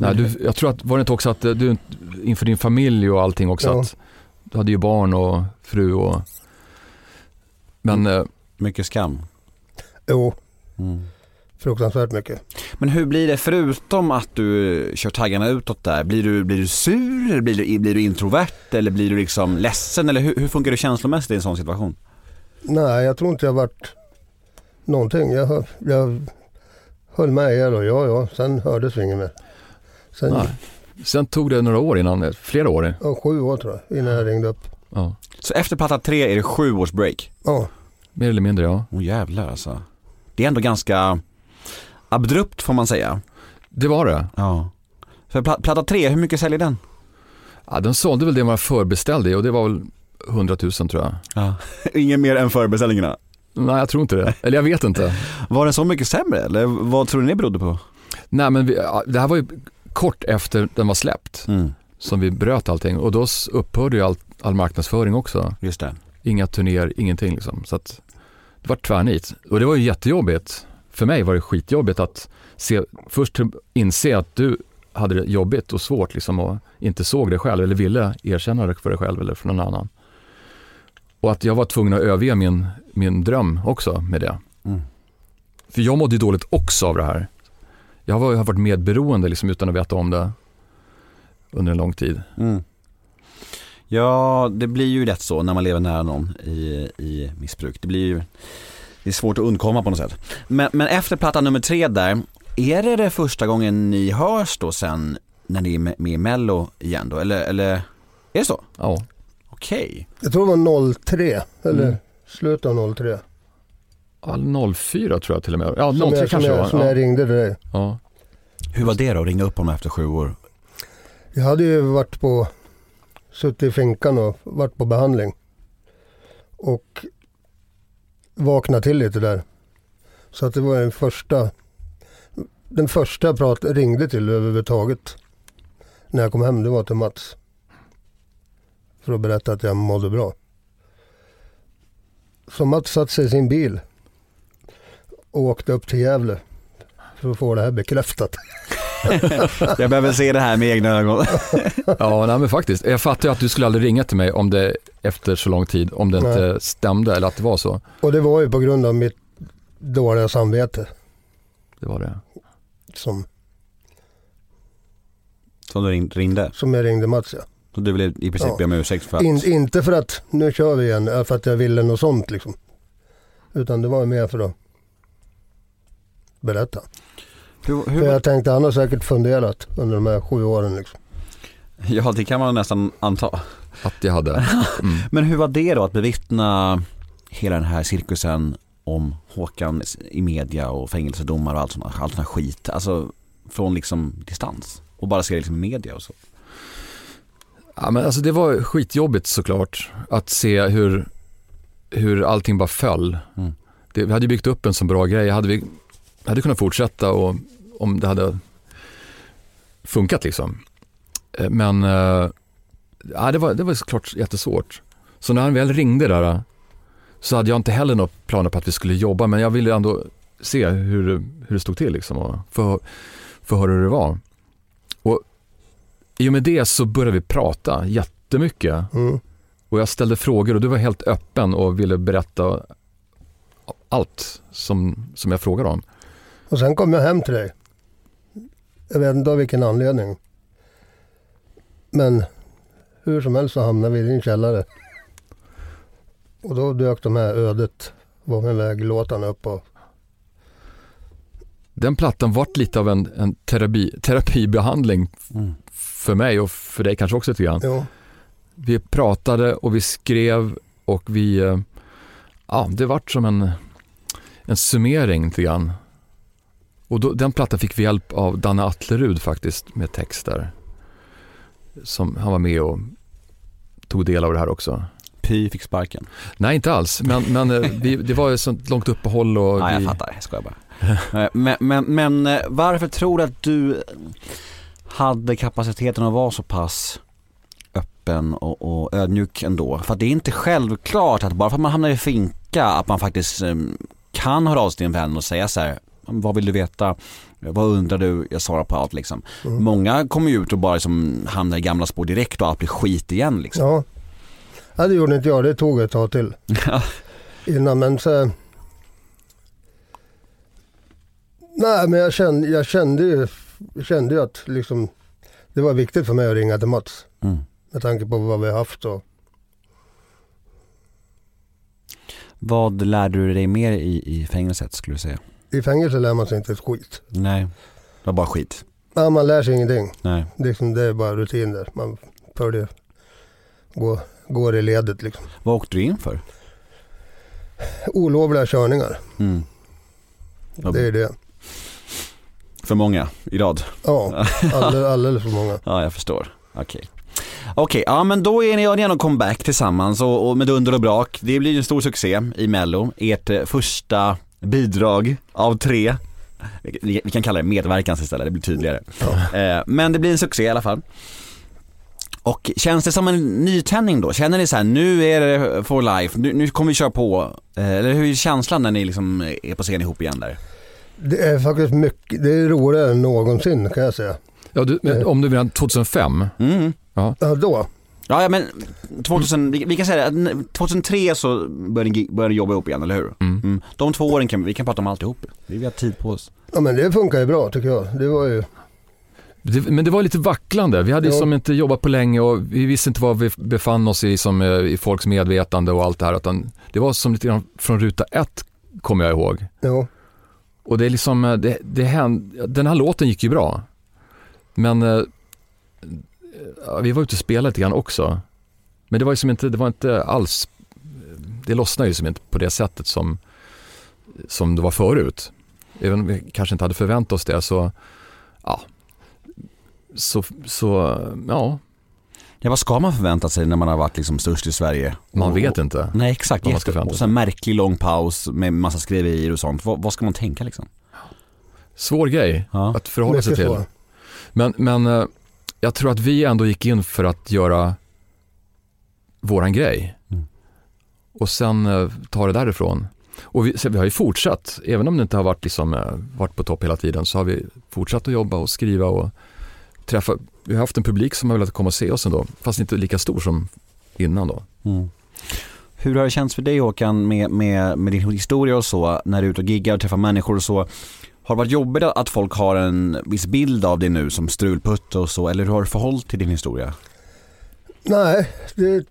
Nej, du, jag tror att, var det inte också att eh, du inför din familj och allting också Ja. att du hade ju barn och fru och men eh, Mycket skam. Jo, Mm. fruktansvärt mycket. Men hur blir det förutom att du kör taggarna utåt där? Blir du, blir du sur eller blir du, blir du introvert eller blir du liksom ledsen eller hur, hur funkar du känslomässigt i en sån situation? Nej, jag tror inte jag varit någonting. Jag, jag höll med er och ja, ja, sen hördes vi inget mer. Sen, nej. Sen tog det några år innan, flera år. ja, sju år tror jag, innan jag ringde upp. Ja. Så efter platta tre är det sju års break? Ja, Mer eller mindre ja. Åh jävlar alltså. Det är ändå ganska abrupt får man säga. Det var det. Ja. För pla- platta tre, hur mycket säljer den? Ja, den sålde väl det man förbeställde i och det var väl 100 000 tror jag. Ja. Ingen mer än förbeställningarna. Nej, jag tror inte det. Eller jag vet inte. Var den så mycket sämre eller vad tror ni det berodde på? Nej, men vi, det här var ju kort efter den var släppt Mm, som vi bröt allting och då upphörde ju all, all marknadsföring också. just det. Inga turnéer, ingenting liksom. Så att det var tvärnit. Och det var ju jättejobbigt. För mig var det skitjobbigt att se, först inse att du hade det jobbigt och svårt liksom och inte såg det själv eller ville erkänna det för dig själv eller för någon annan. Och att jag var tvungen att överge min, min dröm också med det. Mm. För jag mådde ju dåligt också av det här. Jag har har varit medberoende liksom utan att veta om det under en lång tid. Mm. Ja, det blir ju lätt så när man lever nära någon i, i missbruk. Det blir ju det är svårt att undkomma på något sätt. Men, men efter platta nummer tre där, är det det första gången ni hörs då sen när ni är med i Mello igen då? Eller, eller är det så? Ja, Okej. jag tror det var 03, eller Mm. slutet av 03. All 04 tror jag till och med. Ja, Som 03 jag, som kanske det jag, var. som jag Ja. ringde till dig. Ja. Hur var det då att ringa upp honom efter sju år? Jag hade ju varit på, suttit i finkan och varit på behandling. Och vaknat till lite där. Så att det var den första, den första jag prat, ringde till överhuvudtaget. När jag kom hem, det var till Mats. För att berätta att jag mådde bra. Så Mats satte sig i sin bil och åkte upp till Gävle för att få det här bekräftat. Jag behöver se det här med egna ögon. Ja, nej, men faktiskt. Jag fattar ju att du skulle aldrig ringa till mig om det efter så lång tid, om det Nej. inte stämde eller att det var så. Och det var ju på grund av mitt dåliga samvete Det var det. som, Som du ring- ringde. som jag ringde Mats. Ja. Så du ville i princip Ja. be om ursäkt för att... In, inte för att nu kör vi igen, för att jag ville något sånt liksom. Utan det var mer för att berätta. hur, För hur, jag tänkte han har säkert funderat under de här sju åren liksom. ja, det kan man nästan anta. Att jag hade. Mm. Men hur var det då att bevittna hela den här cirkusen om Håkan i media och fängelsedomar och allt sånt, allt sånt här skit. Alltså från liksom distans och bara se det liksom i media och så. Ja, men alltså det var skitjobbigt såklart att se hur, hur allting bara föll. Mm. Det, vi hade ju byggt upp en så bra grej. Hade vi hade kunnat fortsätta och, om det hade funkat liksom. Eh, Men eh, ja, det, var, det var såklart jättesvårt. Så när han väl ringde där eh, så hade jag inte heller några planer på att vi skulle jobba men jag ville ändå se hur, hur det stod till liksom och få, få höra hur det var. Och i och med det så började vi prata jättemycket Mm. och jag ställde frågor och du var helt öppen och ville berätta allt som, som jag frågade om. Och sen kom jag hem till dig. Jag vet inte av vilken anledning. Men hur som helst så hamnade vi i din källare. Och då dök de här ödet var med väg-låtarna upp och Den plattan vart lite av en, en terapi, terapibehandling Mm. för mig och för dig kanske också lite grann. jo, Vi pratade och vi skrev och vi, eh, ja det vart som en, en summering lite grann. Och då, den plattan fick vi hjälp av Danne Atlerud faktiskt med texter. Som han var med och tog del av det här också. Py fick sparken. Nej, inte alls. Men, men eh, vi, det var ju sånt långt uppehåll och jag vi, fattar, jag skojar bara. Eh, men, men, men eh, varför tror du att du hade kapaciteten att vara så pass öppen och, och ödmjuk ändå? För att det är inte självklart att bara för att man hamnar i finka att man faktiskt kan höra av sig till en vän och säga så här, vad vill du veta? Vad undrar du? Jag svarar på allt liksom. Många kommer ju ut och bara liksom hamnar i gamla spår direkt och allt blir skit igen liksom. Ja. ja, det gjorde inte jag. Det tog ett tag till innan. Men så... Nej, men jag kände, jag kände ju, kände ju att liksom, det var viktigt för mig att ringa till Mats. Mm. Med tanke på vad vi har haft och Vad lärde du dig mer i, i fängelset skulle du säga? I fängelse lär man sig inte ett skit. Nej, det var bara skit. Ja, man lär sig ingenting. Nej. Det är, liksom, det är bara rutiner. Man följer, går, går i ledet liksom. Vad åkte du in för? Olovliga körningar, Mm. Det är det. För många i rad? Ja, alldeles, alldeles för många. Ja, jag förstår. Okej. Okej, ja men då är ni en comeback tillsammans och, och med dunder och brak. Det blir ju en stor succé i mello. Ert eh, första bidrag av tre. Vi, kan kalla det medverkans istället, det blir tydligare. Eh, men det blir en succé i alla fall. Och känns det som en nytändning då? Känner ni så här, nu är det for life, nu, nu kommer vi köra på? Eh, eller hur är känslan när ni liksom är på scen ihop igen där? Det är faktiskt mycket, det är roligare än någonsin kan jag säga. ja, du, men, om du menar 2005, Mm. Ja, då. Ja, ja men 2000, vi, vi kan säga att 2003 så började ni, började ni jobba ihop igen, eller hur? Mm. De två åren kan vi kan prata om alltihop. Vi har tid på oss. Ja men det funkar ju bra tycker jag. Det var ju, det, men det var lite vacklande. Vi hade ju Ja. som inte jobbat på länge och vi visste inte var vi befann oss i, som, eh, i folks medvetande och allt det här. Utan det var som lite grann från ruta ett, kommer jag ihåg. ja. Och det är liksom, eh, det, det hände, den här låten gick ju bra. Men eh, vi var ute och spelade lite grann också. Men det var ju som inte, det var inte alls, det lossnade ju som inte på det sättet som, som det var förut. Även om vi kanske inte hade förväntat oss det så, ja, så, så ja, Ja, vad ska man förvänta sig när man har varit liksom störst i Sverige? man vet inte. Nej exakt, vad man ska och så en märklig lång paus med massa skriverier och sånt. Vad, vad ska man tänka liksom? Svår grej Ja. att förhålla sig till. svår. Men, men eh, jag tror att vi ändå gick in för att göra våran grej. Mm. Och sen eh, ta det därifrån. Och vi, vi har ju fortsatt, även om det inte har varit, liksom, eh, varit på topp hela tiden, så har vi fortsatt att jobba och skriva och träffa. Vi har haft en publik som har velat komma och se oss ändå, fast inte lika stor som innan då. Mm. Hur har det känts för dig Håkan med, med, med din historia och så, när du är ute och giggar och träffar människor och så? Har det varit jobbigt att folk har en viss bild av dig nu som strulputte och så, eller hur har du förhållit till din historia? Nej, det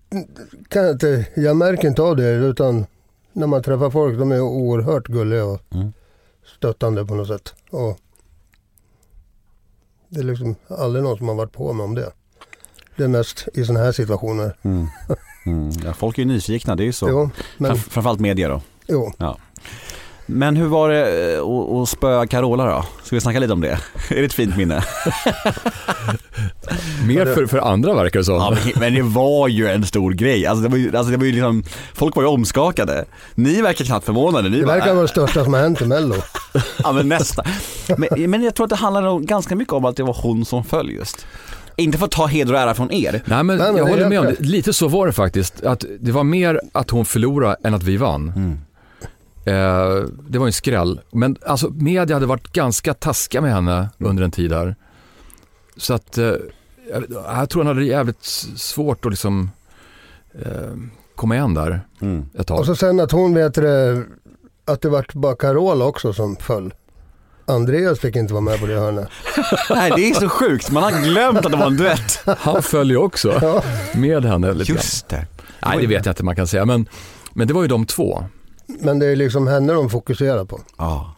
kan jag inte. Jag märker inte av det utan när man träffar folk, de är oerhört gulliga och Mm. stöttande på något sätt. Och det är liksom aldrig någon som har varit på mig om det. Det är mest i sådana här situationer. Mm. Mm. Ja, folk är ju nyfikna, det är ju så. Jo, men, Framf- Framförallt media då. jo. Men hur var det eh, att- spöa Carola då? Ska vi snacka lite om det? Är det ett fint minne? Mer för, för andra verkar det som. Ja, men- men det var ju en stor grej. Alltså det var ju, alltså det var ju liksom, folk var ju omskakade. Ni verkar knappt förvånade. Ni Det bara, verkar vara det största som har hänt i Mello. Ja men nästan. Men, men jag tror att det handlar nog ganska mycket om att det var hon som föll just. Inte för att ta heder och ära från er. Nej men, Nej, men jag håller med om det. Lite så var det faktiskt. Att det var mer att hon förlorade än att vi vann. Mm. Eh, det var ju en skräll. Men alltså media hade varit ganska taskiga med henne under en tid där. Så att eh, jag, tror hon hade det jävligt svårt att liksom eh, komma igen där Mm. ett tag. Och så sen att hon vet det, att det vart bara Carola också som föll. Andreas fick inte vara med på det hörnet. Nej det är så sjukt, man har glömt att det var en duett. Han föll ju också Ja. med henne lite. Just det. Nej det vet jag inte man kan säga. Men, men det var ju de två. Men det är liksom henne de fokuserar på. Ja.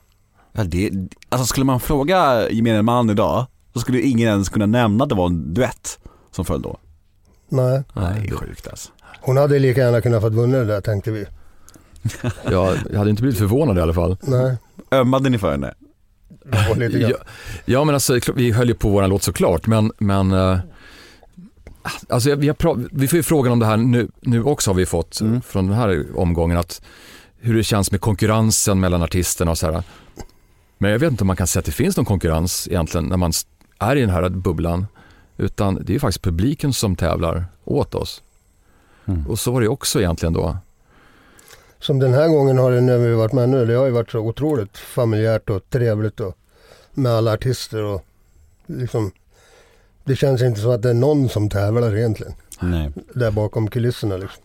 ja det, alltså skulle man fråga gemene man idag, så skulle ingen ens kunna nämna att det var en duett som föll då. Nej, Nej, det är sjukt alltså. hon hade lika gärna kunnat fått vunnit det där tänkte vi. Jag, jag hade inte blivit förvånad i alla fall. Nej, Ömmade ni för henne? Ja, ja men alltså vi höll ju på våran låt såklart men, men eh, Alltså vi, har vi får ju frågan om det här nu, nu också har vi fått från den här omgången att hur det känns med konkurrensen mellan artisterna och så här. Men jag vet inte om man kan säga att det finns någon konkurrens egentligen när man är i den här bubblan. Utan det är ju faktiskt publiken som tävlar åt oss. Och så var det också egentligen då. Som den här gången har det när vi varit med nu, det har ju varit så otroligt familjärt och trevligt och med alla artister och liksom det känns inte som att det är någon som tävlar egentligen. Nej. Där bakom kulisserna liksom.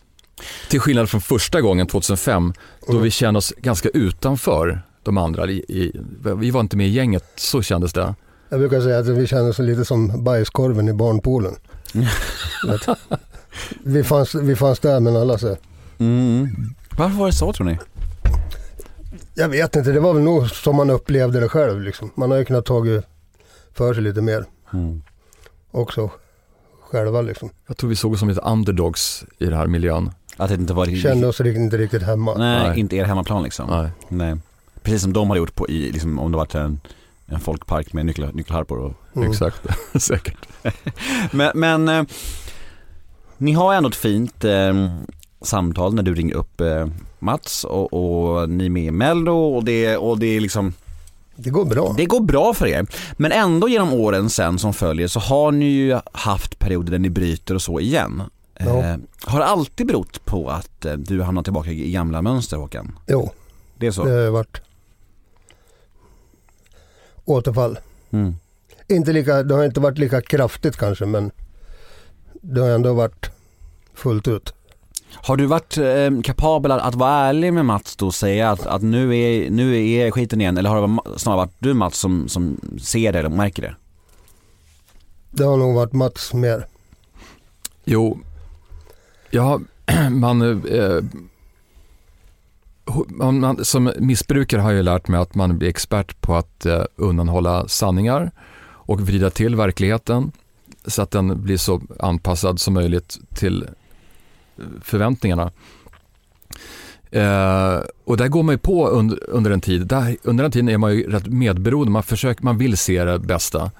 Till skillnad från första gången 2005 då vi kände oss ganska utanför de andra. I, i, vi var inte med i gänget, så kändes det. Jag brukar säga att vi känner oss lite som bajskorven i barnpoolen. Vi, fanns, vi fanns där men alla så. Mm. Varför var det så tror ni? Jag vet inte, det var väl nog som man upplevde det själv liksom. Man har ju kunnat tagit för sig lite mer Mm. också själva liksom. Jag tror vi såg oss som lite underdogs i den här miljön. Att det inte var riktigt... Kände oss inte riktigt hemma. Nej, Nej. inte er hemmaplan liksom. Nej. Nej. Precis som de hade gjort på i, liksom, om det varit en, en folkpark med nyckel, nyckelharpor och Mm. Exakt, säkert. Men, men eh, ni har ändå ett fint eh, samtal när du ringer upp eh, Mats och, och ni är med i Mello och det, och det är liksom Det går bra. Det går bra för er. Men ändå genom åren sen som följer så har ni ju haft perioder där ni bryter och så igen. Ja. Eh, har det alltid berott på att eh, du hamnar tillbaka i gamla mönster Håkan? Jo, Det är så? det har varit återfall. Mm. Inte lika, det har inte varit lika kraftigt kanske men det har ändå varit fullt ut. Har du varit eh, kapabel att, vara ärlig med Mats då och säga att, att nu, är, nu är skiten igen eller har det snarare varit du Mats som, som ser det eller märker det? Det har nog varit Mats mer. Jo, ja, man, eh, man, man, som missbrukare har jag lärt mig att man blir expert på att eh, undanhålla sanningar och vrida till verkligheten så att den blir så anpassad som möjligt till eh, förväntningarna. Eh, och där går man ju på under, under en tid. Där, under den tiden är man ju rätt medberoende, man, försöker, man vill se det bästa.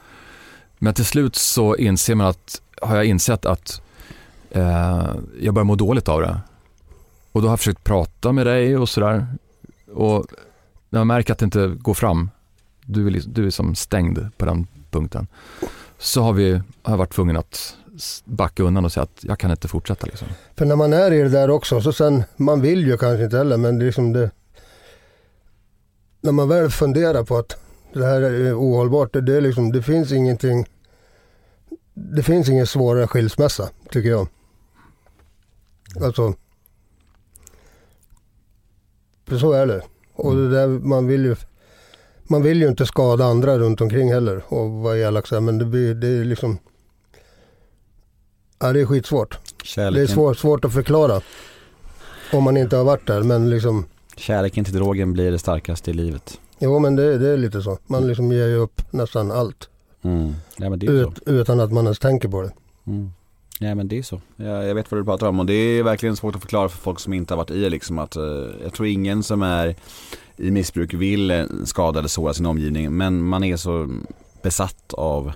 Men till slut så inser man att, har jag insett att eh, jag börjar må dåligt av det. Och då har jag försökt prata med dig och sådär. Och när jag märker att det inte går fram, du är, liksom- du är som stängd på den punkten. Så har, vi, har jag varit tvungen att backa undan och säga att jag kan inte fortsätta. Liksom. För när man är i det där också, så sen, man vill ju kanske inte heller men liksom det. När man väl funderar på att det här är ohållbart, det, det är liksom, det finns ingenting. Det finns ingen svårare skilsmässa, tycker jag. Alltså. För så är det. Och det där, man vill ju man vill ju inte skada andra runt omkring heller och vara elak så här, men det, blir, det är liksom Ja det är skitsvårt. Det är Kärleken, svårt, att förklara. Om man inte har varit där. Men liksom, kärleken till drogen blir det starkaste i livet. jo men det, det är lite så. Man liksom ger ju upp nästan allt. Mm. Ja. Ut, utan att man ens tänker på det. Mm. Nej men det är så. Jag, jag vet vad du pratar om och det är verkligen svårt att förklara för folk som inte har varit i det liksom att eh, jag tror ingen som är i missbruk vill eh, skada eller såra sin omgivning men man är så besatt av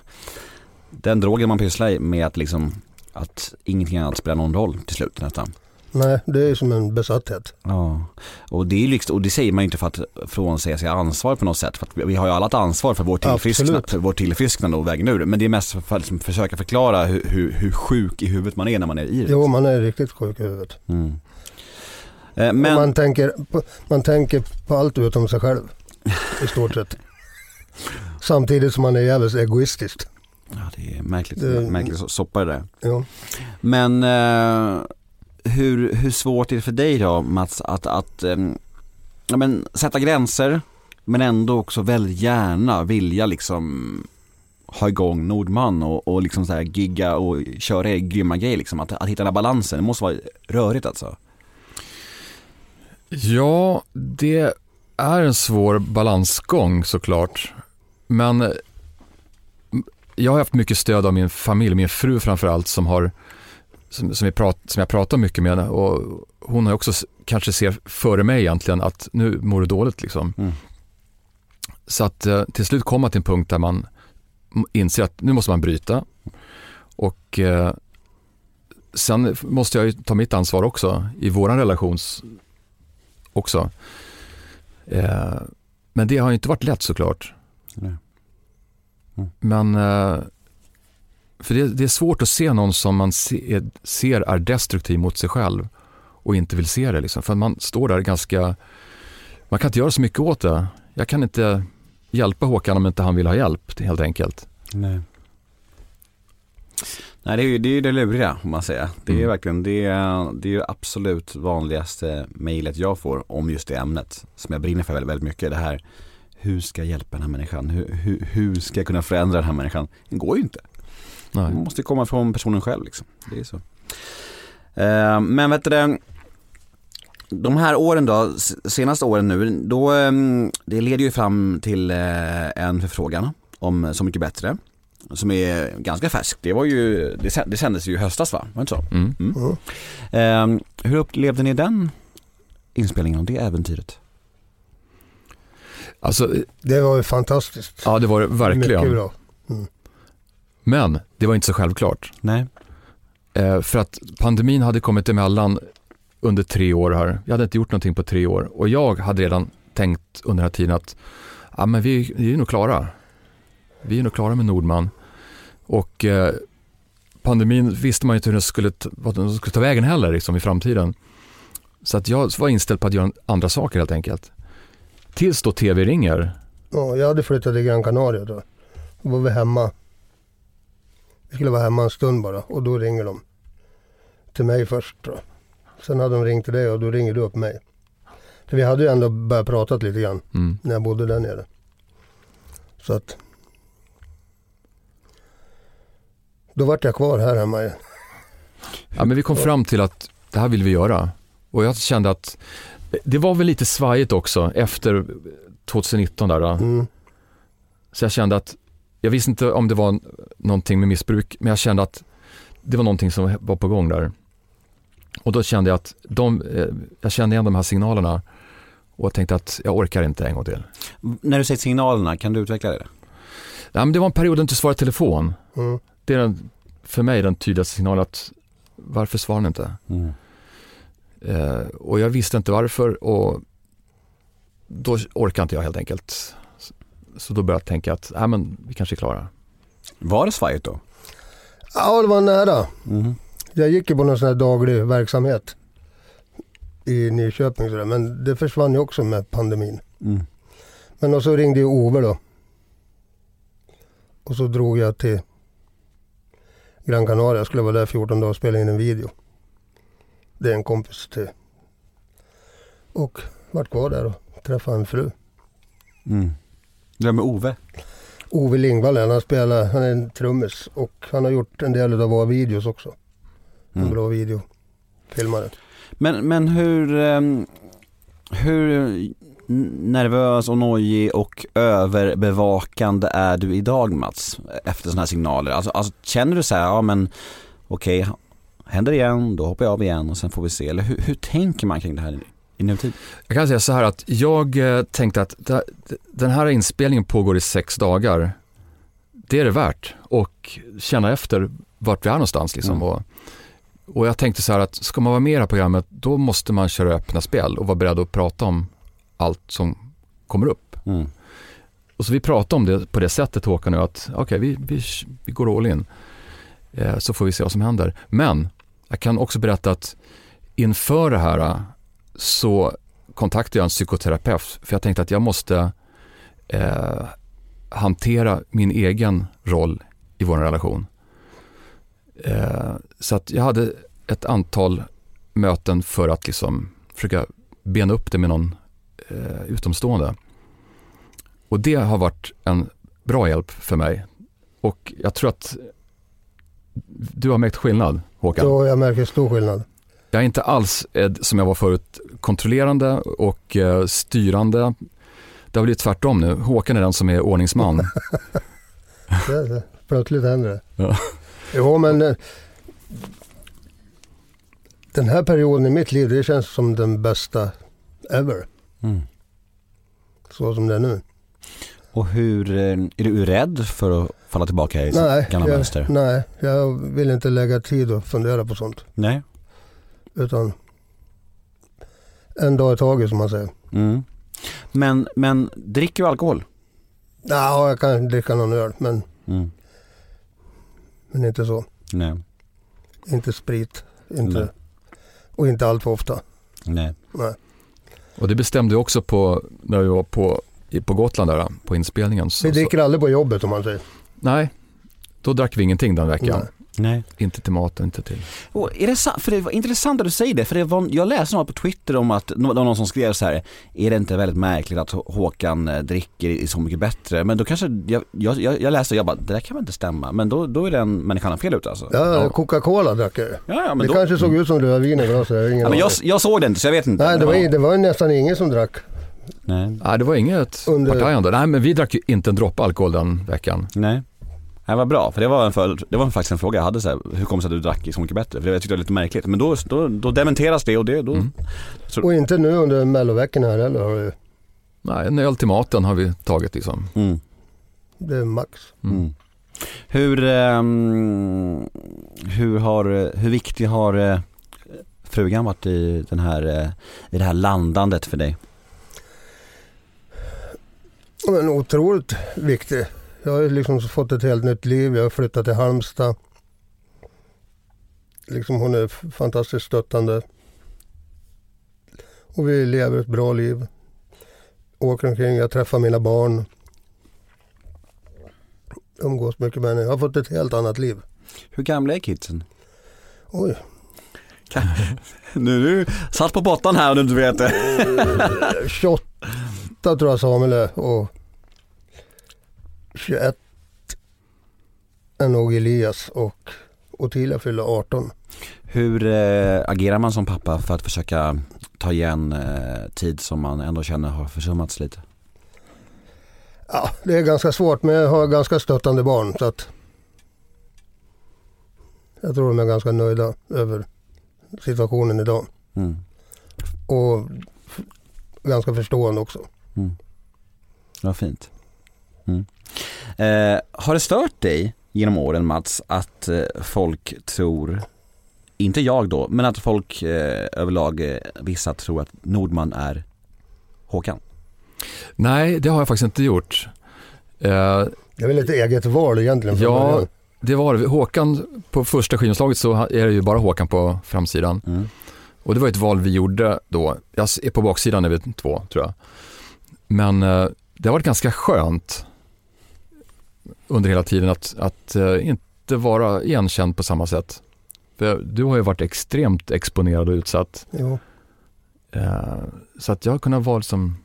den drogen man pysslar med att liksom att ingenting annat spelar någon roll till slut nästan. Nej, det är som en besatthet. Ja, och det, är liksom, och det säger man ju inte för att frånsäga sig ansvar på något sätt. För att vi har ju alla ett ansvar för vår tillfrisknande, Absolut. för vår tillfrisknande och vägen ur. Men det är mest för att liksom försöka förklara hur, hur, hur sjuk i huvudet man är när man är i det. Jo, man är riktigt sjuk i huvudet. Mm. Eh, Men... Man, tänker på, man tänker på allt utom sig själv. I stort sett. Samtidigt som man är jävligt egoistisk. ja, det är märkligt, Det- märkligt so- soppa det där. Jo. Men eh, hur, hur svårt är det för dig då Mats att, att ähm, ja, men, sätta gränser men ändå också väldigt gärna vilja liksom ha igång Nordman och, och liksom så här gigga och köra grymma grejer liksom. Att, att hitta den här balansen, det måste vara rörigt alltså. Ja, det är en svår balansgång såklart. Men eh, jag har haft mycket stöd av min familj, min fru framförallt som har som, som, vi prat, som jag pratar mycket med och hon har också kanske ser före mig egentligen att nu mår du dåligt liksom. Mm. Så att eh, till slut kommer man till en punkt där man inser att nu måste man bryta och eh, sen måste jag ju ta mitt ansvar också i våran relation också. Eh, men det har ju inte varit lätt såklart. Mm. Men eh, för det, det är svårt att se någon som man se, ser är destruktiv mot sig själv och inte vill se det. Liksom. För man står där ganska, man kan inte göra så mycket åt det. Jag kan inte hjälpa Håkan om inte han vill ha hjälp helt enkelt. Nej. Nej det är ju det, är det luriga om man säger. Det är Mm. verkligen det, är- det är ju absolut vanligaste mejlet jag får om just det ämnet som jag brinner för väldigt, väldigt mycket. Det här hur ska jag hjälpa den här människan? Hur, hur, hur ska jag kunna förändra den här människan? Det går ju inte. Nej. Det måste komma från personen själv liksom. Det är så. Eh, men vet du de här åren då, senaste åren nu, då, ehm, det leder ju fram till eh, en förfrågan om Så mycket bättre. Som är ganska färsk. Det var ju, det, sä- det sändes ju i höstas va? Var det inte så? Mm. Mm. Ehm, hur upplevde ni den inspelningen och det äventyret? Alltså, Det var ju fantastiskt. ja det var det Mycket verkligen. bra. Men det var inte så självklart. Nej. Eh, för att pandemin hade kommit emellan under tre år här. Jag hade inte gjort någonting på tre år och jag hade redan tänkt under den här tiden att ja, men vi, vi är nog klara. Vi är nog klara med Nordman. Och eh, pandemin visste man ju inte hur den skulle, ta- vad den skulle ta vägen heller liksom, i framtiden. Så att jag var inställd på att göra andra saker helt enkelt. Tills då tv ringer. Ja, jag hade flyttat till Gran Canaria då. Då var vi hemma. Vi skulle vara hemma en stund bara och då ringer de. Till mig först då. Sen hade de ringt till dig och då ringer du upp mig. För vi hade ju ändå börjat prata lite grann Mm. när jag bodde där nere. Så att. Då vart jag kvar här hemma igen. Ja, men vi kom fram till att det här vill vi göra. Och jag kände att det var väl lite svajigt också efter 2019 där. Mm. Så jag kände att, jag visste inte om det var någonting med missbruk, men jag kände att det var någonting som var på gång där. Och då kände jag att de, eh, jag kände igen de här signalerna och jag tänkte att jag orkar inte en gång till. När du säger signalerna, kan du utveckla det? Ja, men det var en period då jag inte svarade telefon. Mm. Det är den, för mig den tydligaste signalen att varför svarar ni inte? Mm. Eh, och jag visste inte varför och då orkade inte jag helt enkelt. Så då började jag tänka att nej, men vi kanske är klara. Var det svajigt då? Ja, det var nära. Mm. Jag gick ju på någon sån här daglig verksamhet i Nyköping sådär, men det försvann ju också med pandemin. Mm. Men och så ringde ju Ove då. Och så drog jag till Gran Canaria. Jag skulle vara där 14 dagar och spela in en video. Det är en kompis till. Och vart kvar där och träffade en fru. Mm. Med Ove? Ove Lingvall, han spelar, han är en trummis och han har gjort en del av våra videos också. En Mm. bra videofilmare. Men, men hur, ehm, hur nervös och nojig och överbevakande är du idag Mats? Efter sådana här signaler. Alltså, alltså känner du så här, ja men okej, händer det igen, då hoppar jag av igen och sen får vi se. Eller hur, hur tänker man kring det här i nutid? Jag kan säga så här att jag eh, tänkte att den här inspelningen pågår i sex dagar. Det är det värt och känna efter vart vi är någonstans. Liksom. Mm. Och, och jag tänkte så här att ska man vara med i det här programmet då måste man köra öppna spel och vara beredd att prata om allt som kommer upp. Mm. Och så vi pratade om det på det sättet Håkan nu att okej vi, vi, vi går all in. Eh, så får vi se vad som händer. Men jag kan också berätta att inför det här så kontaktade jag en psykoterapeut för jag tänkte att jag måste eh, hantera min egen roll i vår relation. Eh, så att jag hade ett antal möten för att liksom försöka bena upp det med någon eh, utomstående. Och det har varit en bra hjälp för mig. Och jag tror att du har märkt skillnad Håkan. Ja, jag märker stor skillnad. Jag är inte alls eh, som jag var förut kontrollerande och eh, styrande. Det har blivit tvärtom nu. Håkan är den som är ordningsman. Det, det, plötsligt händer det. Ja. Jo men eh, den här perioden i mitt liv det känns som den bästa ever. Mm. Så som det är nu. Och hur, är du rädd för att falla tillbaka i Nej, gamla jag, mönster? nej, jag vill inte lägga tid och fundera på sånt. Nej. Utan en dag i taget som man säger. Mm. Men, men dricker du alkohol? Ja, jag kan dricka någon öl men, Mm. men inte så. Nej. Inte sprit. Inte, Nej. och inte allt för ofta. Nej. Nej. Och det bestämde jag också på när vi var på, på Gotland där, på inspelningen. Så, Vi dricker aldrig på jobbet om man säger. nej, då drack vi ingenting den veckan. Nej. Nej. Inte till mat och inte till... Och är det sant? För det var intressant att du säger det, för det var, jag läste något på Twitter om att, det var någon som skrev så här, är det inte väldigt märkligt att Håkan eh, dricker i så mycket bättre? Men då kanske, jag, jag, jag jag läste och jag bara, det där kan väl inte stämma, men då, då är den människan fel ute alltså? Ja, Coca-Cola drack jag. ja, ja, men Det då, kanske såg ut som rödvin i glaset. jag ja, men jag, jag såg det inte så jag vet inte. Nej, det var, det var nästan ingen som drack. Nej. Nej, det var inget Under- partajande. Nej, men vi drack ju inte en droppe alkohol den veckan. Nej. Det var bra, för det var, en för, det var faktiskt en fråga jag hade så här, hur kom det sig att du drack så mycket bättre? För det jag tyckte jag var lite märkligt. Men då, då, då dementeras det och det, då, Och inte nu under melloveckorna här heller. har det- Nej, en öl till maten har vi tagit liksom. mm. Det är max. Mm. Hur, ehm, hur, har, hur viktig har eh, frugan varit i, den här, eh, i det här landandet för dig? Men otroligt viktig. Jag har liksom fått ett helt nytt liv. Jag har flyttat till Halmstad. Liksom hon är fantastiskt stöttande. Och vi lever ett bra liv. Åker omkring, jag träffar mina barn. Umgås mycket med henne. Jag har fått ett helt annat liv. Hur gamla är kidsen? Oj, Nu du satt på botten här om du inte vet det. 28 tror jag Samuel är och 21 är nog Elias och Ottilia fyller 18. Hur eh, agerar man som pappa för att försöka ta igen eh, tid som man ändå känner har försummats lite? Ja, det är ganska svårt men jag har ganska stöttande barn så att jag tror de är ganska nöjda över situationen idag. Mm. Och ganska förstående också. Vad fint. Mm. Eh, har det stört dig genom åren Mats att eh, folk tror, inte jag då, men att folk eh, överlag, eh, vissa tror att Nordman är Håkan? Nej, det har jag faktiskt inte gjort. Eh, Det är väl ett eget val egentligen Ja, början. det var det. Håkan, på första skivomslaget så är det ju bara Håkan på framsidan. Mm. Och det var ett val vi gjorde då. Jag är på baksidan är vi två, tror jag. Men eh, det har varit ganska skönt under hela tiden att, att eh, inte vara igenkänd på samma sätt. För du har ju varit extremt exponerad och utsatt. Jo. Eh, så att jag har kunnat vara liksom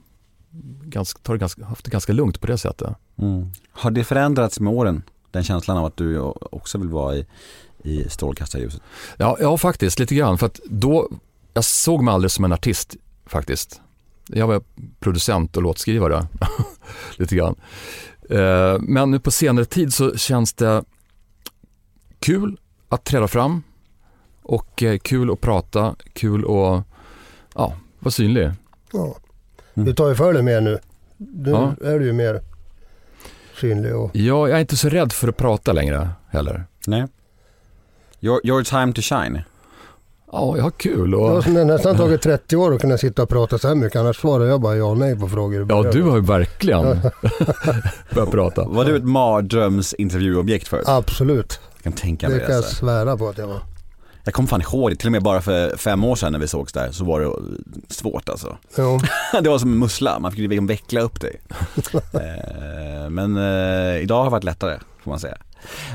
ganska, ta det ganska, haft det ganska lugnt på det sättet. Mm. Har det förändrats med åren? Den känslan av att du också vill vara i, i strålkastarljuset? Ja, ja, faktiskt lite grann. För att då, jag såg mig aldrig som en artist faktiskt. Jag var producent och låtskrivare lite grann. Eh, Men nu på senare tid så känns det kul att träda fram och eh, kul att prata, kul att ja, vara synlig. Ja. Mm. Du tar ju för dig mer nu. Nu Ja. är du ju mer synlig och Ja, jag är inte så rädd för att prata längre heller. Nej. Your, your time to shine. Ja, jag har kul Det och har nästan tagit 30 år att kunna sitta och prata så här mycket. Annars svarar jag bara ja och nej på frågor. ja, du har ju verkligen börjat prata. Var du ett mardrömsintervjuobjekt förut? Absolut. Jag kan tänka Det mig kan det. jag så här. svära på att jag var. Jag kommer fan ihåg det, till och med bara för fem år sedan när vi sågs där så var det svårt alltså. Jo. Det var som en mussla, man fick liksom veckla upp dig. Eh, Men eh, idag har det varit lättare får man säga.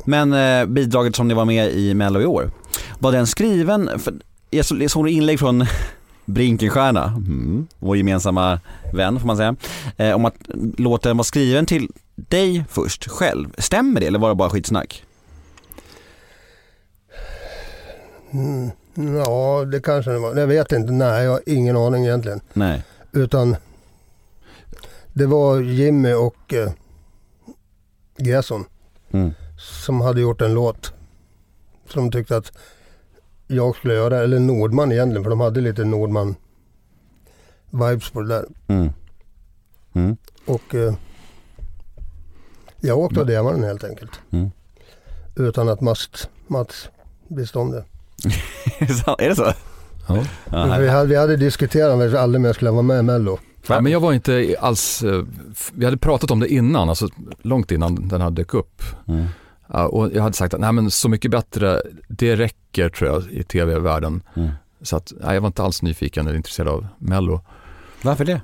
Men eh, bidraget som ni var med i Mello i år, var den skriven, för jag så- jag såg inlägg från Brinkenstierna, mm, vår gemensamma vän får man säga, eh, om att låten var skriven till dig först själv. Stämmer det eller var det bara skitsnack? Mm, ja, det kanske det var. Jag vet inte. Nej, jag har ingen aning egentligen. Nej. Utan det var Jimmy och eh, Gerson Mm. Som hade gjort en låt. Som tyckte att jag skulle göra, eller Nordman egentligen, för de hade lite Nordman-vibes på det där. Mm. Mm. Och eh, Jag åkte och demade den helt enkelt. Mm. Utan att Mats, Mats visste om det. är det så? Ja. Ja, vi, hade, vi hade diskuterat men aldrig mer skulle vara med i Mello. Nej, men jag var inte alls, eh, vi hade pratat om det innan, alltså långt innan den här dök upp. Mm. Ja, och jag hade sagt att nej, men så mycket bättre, det räcker tror jag i tv-världen. Mm. Så att, nej, jag var inte alls nyfiken eller intresserad av Mello. Varför det?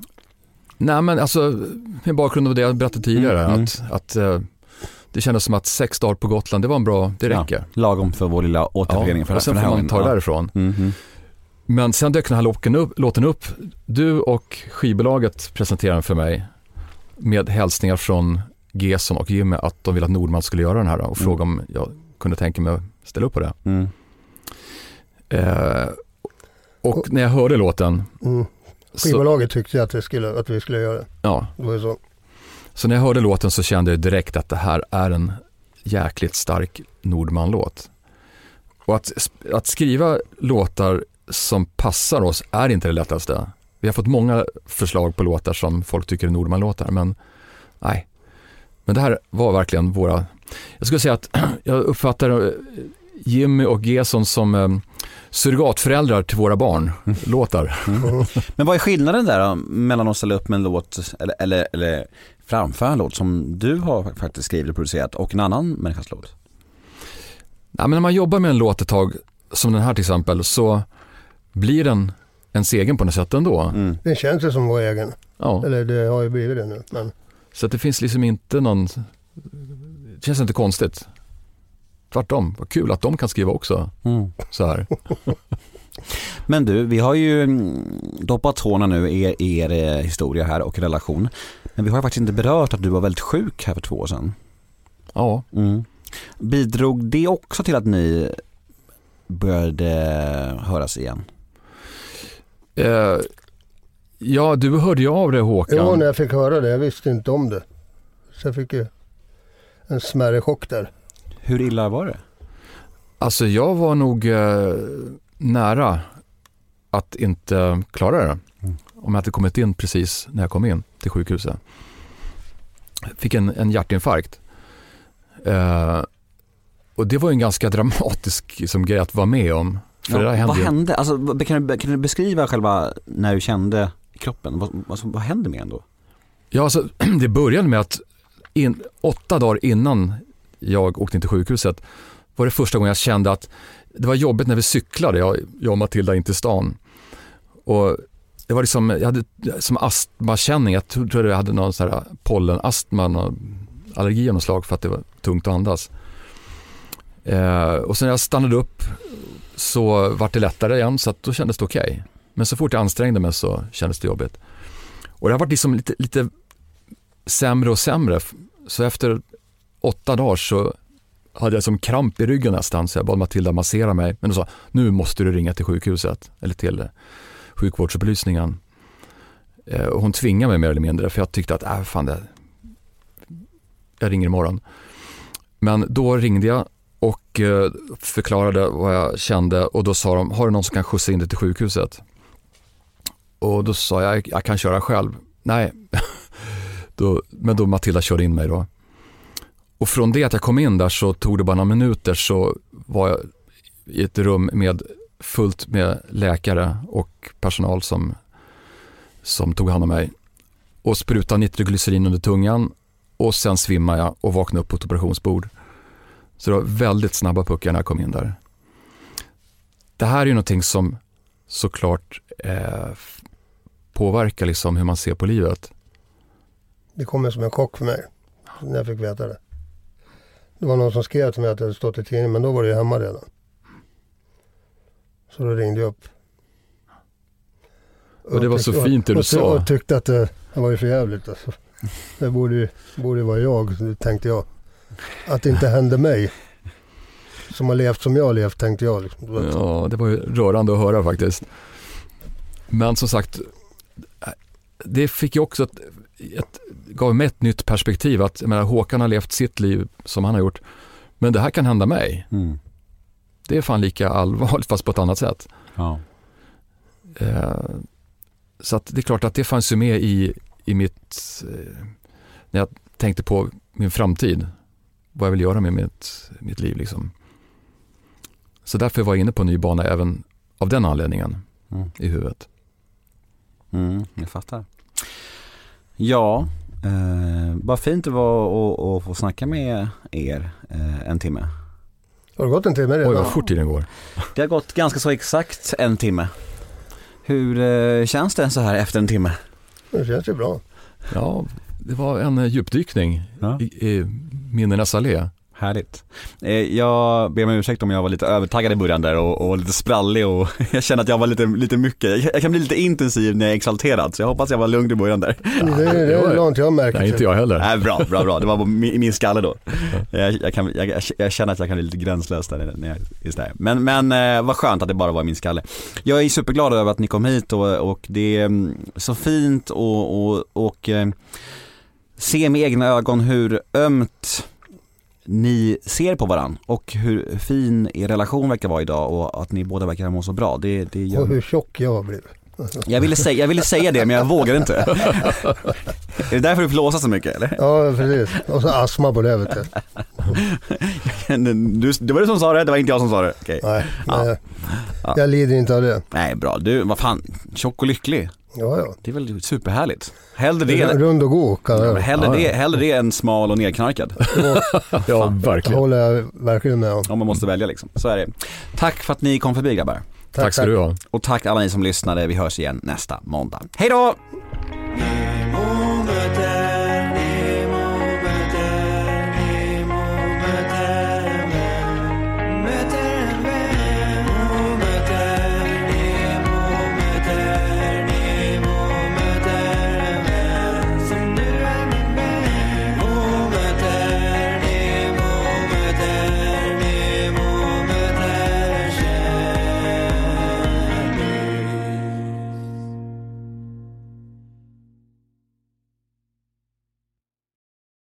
Nej men alltså, med bakgrund av det jag berättade tidigare, Mm, mm. att, att eh, det kändes som att sex dagar på Gotland, det var en bra, det Ja, räcker. Lagom för vår lilla återförening för, och sen får man ta det därifrån. Ja. Mm, mm. Men sen dök den här upp, låten upp. Du och skivbolaget presenterade den för mig med hälsningar från Gesson och Jimmy att de ville att Nordman skulle göra den här och fråga om jag kunde tänka mig att ställa upp på det. Mm. Eh, och när jag hörde låten, Mm. Skivbolaget tyckte att vi skulle, att vi skulle göra det. ja, Det var ju så. så när jag hörde låten så kände jag direkt att det här är en jäkligt stark Nordman-låt. Och att, att skriva låtar som passar oss är inte det lättaste. Vi har fått många förslag på låtar som folk tycker är Nordman-låtar, men nej. Men det här var verkligen våra... Jag skulle säga att jag uppfattar eh, Jimmy och Gesson som eh, surrogatföräldrar till våra barn, låtar. Men vad är skillnaden där då, mellan att ställa upp med en låt eller, eller, eller framföra en låt som du har faktiskt skrivit och producerat och en annan människas låt? Ja, men när man jobbar med en låt ett tag, som den här till exempel, så blir den ens egen på något sätt ändå. Mm. Det känns ju som vår egen. Ja, Eller det har ju blivit det nu. Men så att det finns liksom inte någon, det känns inte konstigt. Tvärtom, vad kul att de kan skriva också Mm. så här. Men du, vi har ju mm, doppat tårna nu i er, i er eh, historia här och relation. Men vi har ju faktiskt inte berört att du var väldigt sjuk här för två år sedan. Ja, Mm. Bidrog det också till att ni började höras igen? eh, ja du hörde ju av dig Håkan. jo, när jag fick höra det, jag visste inte om det. Så jag fick ju en smärre chock där. Hur illa var det? Alltså jag var nog eh, nära att inte klara det. Mm. Om jag hade kommit in precis när jag kom in till sjukhuset. Fick en, en hjärtinfarkt. Eh, och det var ju en ganska dramatisk som, grej att vara med om. För det där vad hände ju- hände? Alltså, kan, du, kan du beskriva själva när du kände kroppen? Vad, alltså, vad händer med en då? Ja, alltså, det började med att in, åtta dagar innan jag åkte in till sjukhuset var det första gången jag kände att det var jobbigt när vi cyklade, jag, jag och Matilda in till stan. Och det var liksom, jag hade som astmakänning, jag trodde jag hade någon sån här pollenastma, någon allergi av något slag för att det var tungt att andas. Eh, och sen när jag stannade upp så vart det lättare igen så att då kändes det okej. Men så fort jag ansträngde mig så kändes det jobbigt. Och det har varit liksom lite, lite sämre och sämre. Så efter åtta dagar så hade jag som kramp i ryggen nästan så jag bad Matilda massera mig. Men hon sa, nu måste du ringa till sjukhuset eller till sjukvårdsupplysningen. Eh, och hon tvingade mig mer eller mindre för jag tyckte att, äh, fan det, jag ringer imorgon. Men då ringde jag och eh, förklarade vad jag kände och då sa de, har du någon som kan skjutsa in dig till sjukhuset? Och då sa jag, jag kan köra själv. Nej, då, men då Matilda körde in mig då. Och från det att jag kom in där så tog det bara några minuter så var jag i ett rum med fullt med läkare och personal som, som tog hand om mig. Och sprutade nitroglycerin under tungan och sen svimmade jag och vaknade upp på ett operationsbord. Så det var väldigt snabba puckar när jag kom in där. Det här är ju någonting som såklart eh, påverkar liksom hur man ser på livet. Det kom som en chock för mig när jag fick veta det. Det var någon som skrev till mig att det hade stått i tidningen men då var det ju hemma redan. Så då ringde jag upp. Och det var så tyckte- fint det du och, sa. Och tyckte att det, det var ju för jävligt alltså. Det borde ju borde vara jag, tänkte jag. Att det inte hände mig. Som har levt som jag har levt, tänkte jag. Liksom. Ja, det var ju rörande att höra faktiskt. Men som sagt, det fick ju också ett, ett, gav mig ett nytt perspektiv. Att jag menar, Håkan har levt sitt liv som han har gjort. Men det här kan hända mig. Mm. Det är fan lika allvarligt fast på ett annat sätt. Ja. Eh, så att det är klart att det fanns ju med i, i mitt, eh, när jag tänkte på min framtid. Vad jag vill göra med mitt, mitt liv. Liksom. Så därför var jag inne på en ny bana även av den anledningen Mm. i huvudet. Mm, jag fattar. Ja, eh, vad fint det var att, få snacka med er eh, en timme. Har det gått en timme redan? Oj, vad fort tiden går. Det har gått ganska så exakt en timme. Hur eh, känns det så här efter en timme? Det känns ju bra. Ja, det var en eh, djupdykning Ja. i, i minnenas allé. Härligt. Eh, jag ber om ursäkt om jag var lite övertaggad i början där och, och lite sprallig och jag känner att jag var lite, lite mycket. Jag, kan bli lite intensiv när jag är exalterad så jag hoppas jag var lugn i början där. det, det, det var- har inte jag märkt. Nej, inte jag heller. Nej, bra, bra, bra. Det var min, i min skalle då. Jag, jag, kan, jag, jag känner att jag kan bli lite gränslös där när jag är sådär. Men, men eh, vad skönt att det bara var i min skalle. Jag är superglad över att ni kom hit och, och det är mm, så fint och, och, och eh, se med egna ögon hur ömt ni ser på varann och hur fin er relation verkar vara idag och att ni båda verkar må så bra. Det, det gör Och hur tjock jag har blivit. jag ville, säga, jag ville säga det men jag vågar inte. är det därför du flåsar så mycket eller? Ja, precis. Och så astma på det vet du. Du, det var du som sa det, det var inte jag som sa det. Ja. nej. Ja. Jag lider inte av det. Nej bra, du vad fan, tjock och lycklig. Ja, ja. Det är väl superhärligt. Hellre det, Rund och god kan jag. hellre Ja, det, ja. hellre det än smal och nedknarkad. Ja, Det verkligen. håller jag verkligen med om. Om man måste välja liksom. Så är det. Tack för att ni kom förbi grabbar. Tack ska du ha. Och tack alla ni som lyssnade. Vi hörs igen nästa måndag. Hej då!